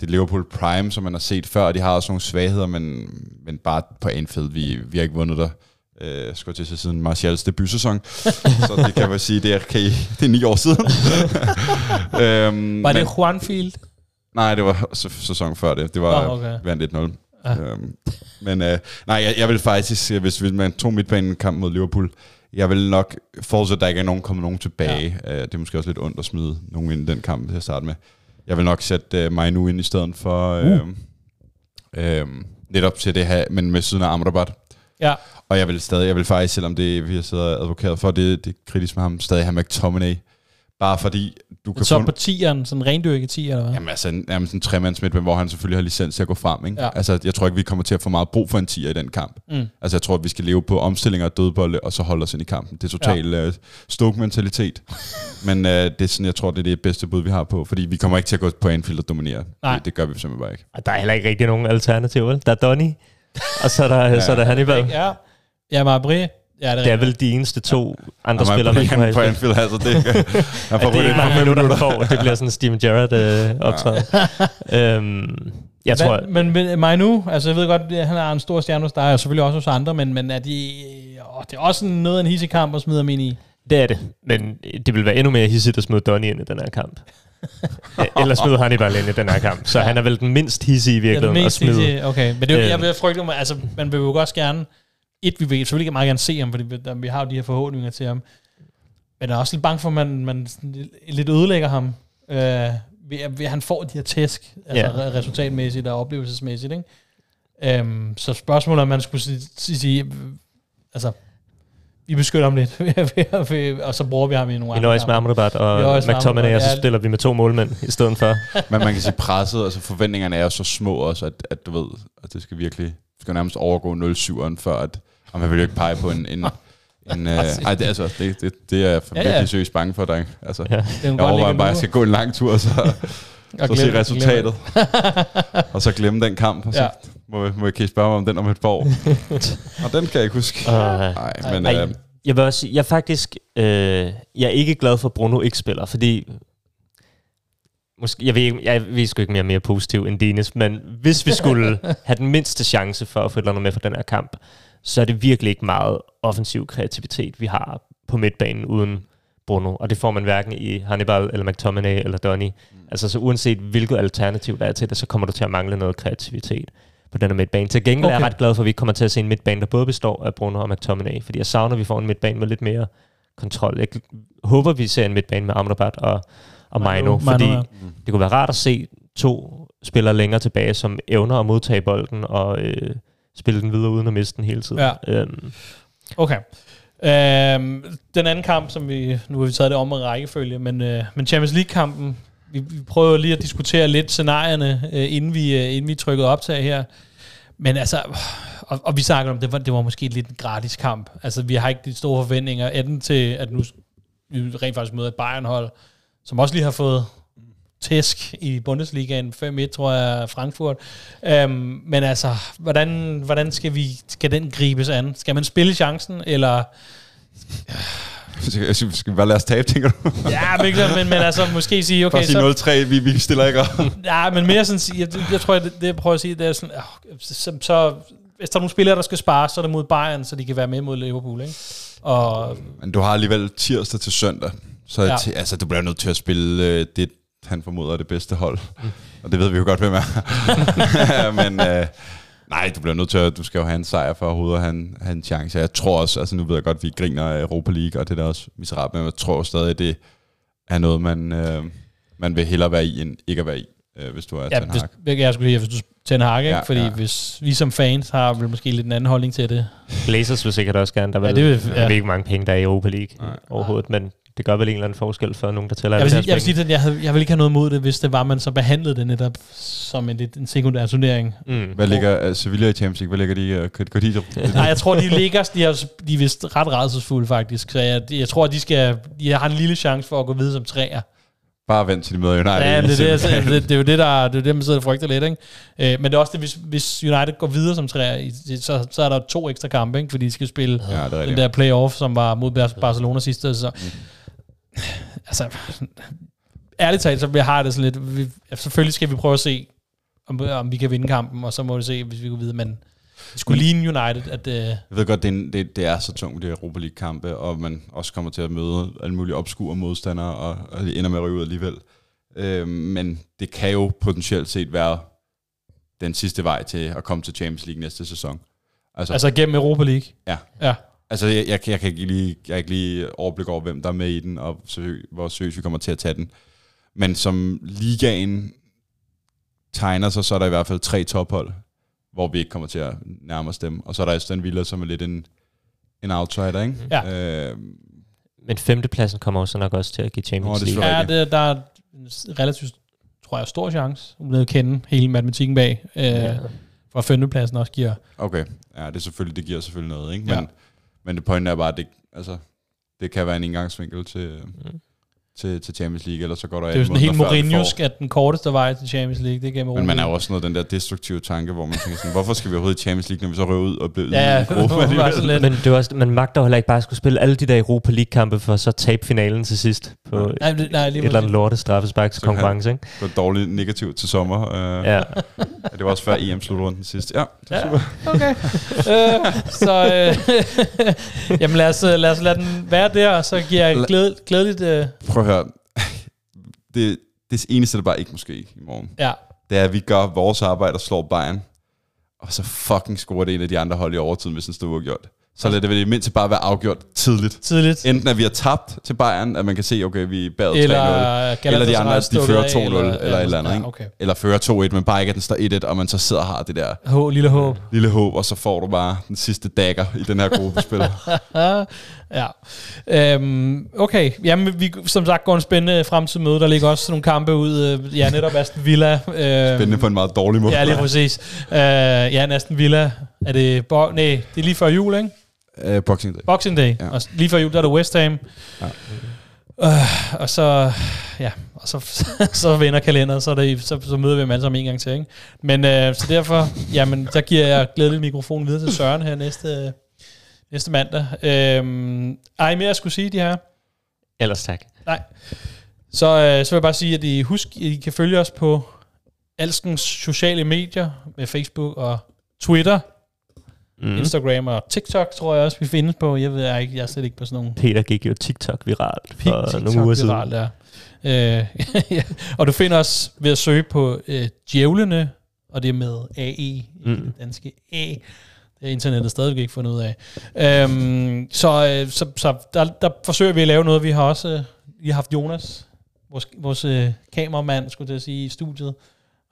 det er Liverpool Prime, som man har set før, og de har også nogle svagheder, men, men bare på Anfield, vi, vi har ikke vundet der. Øh, skal jeg til at sige siden Martials debutsæson. så det kan man sige, det er, okay, det er ni år siden. øhm, Var men- det Juanfield? Nej, det var s- sæson før det. Det var oh, okay. okay. vandt 1-0. Ja. Øhm, men øh, nej, jeg, jeg vil faktisk, hvis, hvis man tog midtbanen kamp mod Liverpool, jeg vil nok forudsætte, at der ikke er nogen kommet nogen tilbage. Ja. Øh, det er måske også lidt ondt at smide nogen ind i den kamp til at starte med. Jeg vil nok sætte øh, mig nu ind i stedet for... Øh, Uh. øh, netop til det her, men med siden af Amrabat. Ja. Og jeg vil stadig, jeg vil faktisk, selvom det, vi har siddet advokeret for, det, det er kritisk med ham, stadig have McTominay. Bare fordi du kan Så på tieren, sådan rendyrket tier, eller hvad? Jamen altså, en, jamen, sådan en tremands midtbane, hvor han selvfølgelig har licens til at gå frem. Ikke? Ja. Altså, jeg tror ikke, vi kommer til at få meget brug for en tier i den kamp. Mm. Altså, jeg tror, at vi skal leve på omstillinger og dødbolde, og så holde os ind i kampen. Det er total ja. uh, Stoke-mentalitet. Men uh, det er sådan, jeg tror, det er det bedste bud, vi har på. Fordi vi kommer ikke til at gå på Anfield og dominere. Nej. Det, det gør vi simpelthen bare ikke. Og der er heller ikke rigtig nogen alternativ, vel? Der er Donny, og så er der, ja. så er der Hannibal. Ja. Ja, Mabri. Ja, det er, Det er vel de eneste to andre Når man spillere, er man kunne have på. Anfield, altså det, han får Ja, det er mange minutter, han får. Det bliver sådan en Steven Gerrard øh, optræden. øhm, jeg tror, men, men mig nu, altså jeg ved godt, at han er en stor stjerne hos dig, og selvfølgelig også hos andre, men, men er de, åh, det er også noget af en hissig kamp at smide ham ind i. det er det. Men det vil være endnu mere hissigt at smide Donny ind i den her kamp. Eller smide Hannibal ind i den her kamp. Så han er vel den mindst hissige i Det er den virkeligheden at mest smide. hissige, okay. Men det, er jo- Øh. jeg vil frygte mig, altså man vil jo også gerne, et, vi vil selvfølgelig meget gerne se ham, fordi vi, der, vi har jo de her forhåbninger til ham. Men jeg er også lidt bange for, at man, man lidt ødelægger ham. Øh, ved, at- ved, at han får de her tæsk, altså Ja. re- resultatmæssigt og oplevelsesmæssigt. Ikke? Øhm, så spørgsmålet er, om man skulle sige, sige, sige altså, vi beskytter ham lidt, og så bruger vi ham i nogle Vi andre nøjes med. Amrabat Vi og McTominay, og så spiller vi med to målmænd i stedet for. Men man kan sige presset, altså forventningerne er jo så små også, at, at du ved, at det skal virkelig, det skal nærmest overgå 0-7'eren, før at, og man vil jo ikke pege på en, en, en øh, ej, det, altså, det, det, det er jeg Ja, virkelig ja. seriøst bange for dig. Altså, Ja. Jeg overvejer bare, at jeg skal gå en lang tur, så, Og så se resultatet, og så glemme den kamp, og så Ja. må, må jeg kan spørge mig om den om et par år. og den kan jeg ikke huske. Uh, Nej, men Ej, øh, jeg vil også sige, jeg er faktisk, øh, jeg er ikke glad for, at Bruno ikke spiller, fordi, måske, jeg ved, ikke, jeg ved sgu ikke mere mere positiv end Dines, men hvis vi skulle have den mindste chance for at få et eller andet med for den her kamp, så er det virkelig ikke meget offensiv kreativitet, vi har på midtbanen uden Bruno, og det får man hverken i Hannibal, eller McTominay, eller Donny. Mm. Altså, så uanset hvilket alternativ der er til det, så kommer du til at mangle noget kreativitet på den her midtbane. Til gengæld okay. er jeg ret glad for, at vi kommer til at se en midtbane, der både består af Bruno og McTominay, fordi jeg savner, at vi får en midtbane med lidt mere kontrol. Jeg håber, vi ser en midtbane med Amrabat og, og Manu- Mino, Manu, fordi ja. det kunne være rart at se to spillere længere tilbage, som evner at modtage bolden og øh, spille den videre uden at miste den hele tiden. Ja. Øhm, Okay. Øhm, den anden kamp, som vi, nu har vi taget det om en rækkefølge, men, øh, men Champions League-kampen, vi, vi prøver lige at diskutere lidt scenarierne, øh, inden, vi, øh, inden vi trykkede optag her. Men altså, og, og vi snakker om, det var, det var måske lidt en gratis kamp. Altså, vi har ikke de store forventninger. Er den til, at nu vi rent faktisk møder et Bayern-hold, som også lige har fået tæsk i Bundesligaen 5-1, tror jeg, Frankfurt. Øhm, men altså, hvordan, hvordan skal, vi, skal den gribes an? Skal man spille chancen, eller... skal, skal vi bare lade os tabe, tænker du? Ja, men, men, men altså, måske sige, okay, Bare sige 0-3, vi, vi stiller ikke op. Ja, men mere sådan, sige- jeg, jeg tror, det, det jeg prøver at sige, det er sådan, øh, så, så, hvis der er nogle spillere, der skal spare, så er det mod Bayern, så de kan være med mod Liverpool, ikke? Og Men du har alligevel tirsdag til søndag. Så Ja. ja. til, altså, du bliver nødt til at spille øh, det, han formoder er det bedste hold. Og det ved vi jo godt, hvem er. Men øh, nej, du bliver nødt til at, du skal jo have en sejr for overhovedet at have en, have en chance. Jeg tror også, altså nu ved jeg godt, at vi griner af Europa League, og det er da også miserabelt, men jeg tror stadig, at det er noget, man, øh, man vil hellere være i, end ikke at være i, øh, hvis du er ja, Ten hvis, Hag. jeg skulle sige, hvis du Ten Hag, ikke? Ja, Fordi ja. hvis vi som fans har vel måske lidt en anden holdning til det. Glazers vil sikkert også gerne. Der er Ja, det vil- ja. ikke, mange penge der er i Europa League Nej. overhovedet, men det gør vel en eller anden forskel for nogen, der tæller Jeg vil, alle sige, jeg, vil sige, at jeg, havde, jeg vil ikke have noget mod det, hvis det var, man så behandlede det netop som en, lidt en sekundær turnering. Mm. Hvad ligger uh, Sevilla i Champions League? Hvad ligger de? Uh, går de Nej, jeg tror, de ligger, de er, de er vist ret redselsfulde faktisk, så jeg, jeg tror, de, skal, de har en lille chance for at gå videre som træer. Bare vent til de møder United. Ja, det, er det, semifinalen. det, det, er jo det, der, det er jo det, man sidder og frygter lidt. Ikke? Øh, men det er også det, hvis, hvis United går videre som træer, så, så er der to ekstra kampe, ikke? fordi de skal spille Ja, det er den der playoff, som var mod Bar- Barcelona sidste. Så, altså, ærligt talt, så har jeg det sådan lidt, vi, selvfølgelig skal vi prøve at se, om, om vi kan vinde kampen, og så må vi se, hvis vi går videre, men det skulle ligne United, at... Øh, Jeg ved godt, det er, det, det er så tungt, det Europa League-kampe, og man også kommer til at møde alle mulige obskure modstandere, og, og det ender med at ryge ud alligevel. Øh, men det kan jo potentielt set være den sidste vej til at komme til Champions League næste sæson. Altså, altså, altså gennem Europa League. Ja. Ja. Altså jeg, jeg, jeg, kan ikke lige, jeg har ikke lige overblik over, hvem der er med i den, og så, hvor seriøst vi kommer til at tage den. Men som ligaen tegner sig, så er der i hvert fald tre tophold, hvor vi ikke kommer til at nærme os dem. Og så er der Aston Villa, som er lidt en, en outsider, ikke? Ja. Øh, Men femtepladsen kommer også nok også til at give Champions er League. Ja, det, der er en relativt, tror jeg, stor chance, uden at kende hele matematikken bag, øh, Ja. for femtepladsen også giver. okay, ja, det, er selvfølgelig, det giver selvfølgelig noget, ikke? Men, Ja men det pointen er bare, at det, altså, det kan være en indgangsvinkel til, øh, Mm til, til Champions League, eller så går der Det er jo sådan 18 helt Mourinhosk, at den korteste vej til Champions League, det er gennem Men man er Europa jo også noget den der destruktive tanke, hvor man tænker sådan, hvorfor skal vi overhovedet i Champions League, når vi så røver ud og bliver Ja, ja, i det var sådan lidt- Men det var også, man magter heller ikke bare at skulle spille alle de der Europa League-kampe, for så tabe finalen til sidst på Nej, det- nej, lige et eller andet lorte straffesparkskonkurrence, ikke? Gå dårligt negativt til sommer. Øh, Ja. Det var også før EM-slutrunden sidst. Ja, det er Ja. super. Okay. øh, så øh, jamen lad os, øh, lad os lade den være der, og så giver jeg glæd, glædeligt... Øh, Prøv høre. Det, det eneste, der bare ikke må ske i morgen, ja, det er, at vi gør vores arbejde og slår Bayern, og så fucking scorer det en af de andre hold i overtiden, hvis den står uafgjort. Så lad det vel i mindst bare være afgjort tidligt. tidligt. Enten at vi har tabt til Bayern, at man kan se, okay, vi er bagud 3-0, Eller eller de andre, de fører 2-0, stukket af, eller, eller, eller et eller andet. ja, Ikke? okay. Eller fører 2-1, men bare ikke, at den står 1-1, og man så sidder og har det der H, lille håb. lille håb, og så får du bare den sidste dagger i den her gruppespil. ja. Øhm, okay, jamen vi som sagt går en spændende fremtid møde. Der ligger også nogle kampe ud. Øh, ja, netop Aston Villa. Øh, Spændende på en meget dårlig måde. Ja, lige præcis. Øh, ja, Aston Villa. Er det... Bo- nej, det er lige før jul, ikke? Uh, Boxing Day. Boxing Day. Ja. Og lige før jul, der er det West Ham. Ja. Øh, og så, ja, og så, så vender kalenderet, så, det, så, så møder vi dem alle sammen en gang til. Ikke? Men øh, så derfor, jamen, der giver jeg glædeligt mikrofonen videre til Søren her næste, næste mandag. Øh, ej, mere jeg skulle sige, de her. Ellers tak. Nej. Så, øh, så vil jeg bare sige, at I husk, I kan følge os på alskens sociale medier med Facebook og Twitter, Mm. Instagram og TikTok, tror jeg også, vi findes på. Jeg ved jeg ikke, jeg er slet ikke på sådan nogle Peter gik jo TikTok viralt for TikTok nogle uger siden. viralt, ja. Øh, ja. Og du finder os ved at søge på øh, djævlene, og det er med AE, mm. danske A. Det er internettet stadigvæk ikke fundet ud af. Øhm, så øh, så, så der, der forsøger vi at lave noget. Vi har også øh, vi har haft Jonas, vores, vores øh, kameramand, skulle jeg sige, i studiet.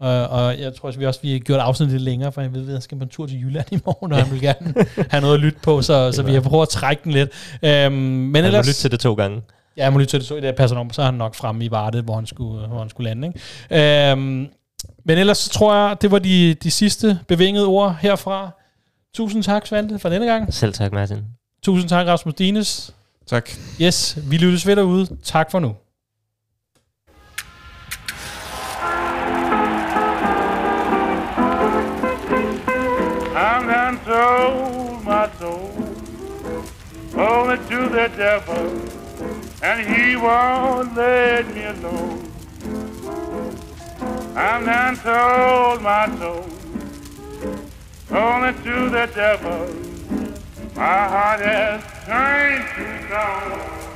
Og, og jeg tror også, vi også vi har gjort afsnittet lidt længere, for jeg ved, at han skal på en tur til Jylland i morgen, og han vil gerne have noget at lytte på, så, så vi har prøvet at trække den lidt. Øhm, men Han må ellers, lytte til det to gange. Ja, jeg må lytte til det, så det passer om, så er han nok fremme i Varde, hvor han skulle, hvor han skulle lande. Ikke? Øhm, men ellers så tror jeg, det var de, de sidste bevingede ord herfra. Tusind tak, Svante, for denne gang. Selv tak, Martin. Tusind tak, Rasmus Dines. Tak. Yes, vi lyttes ved derude. Tak for nu. I'm done sold my soul only to the devil, and he won't let me alone. I'm done sold my soul only to the devil. My heart has turned to stone.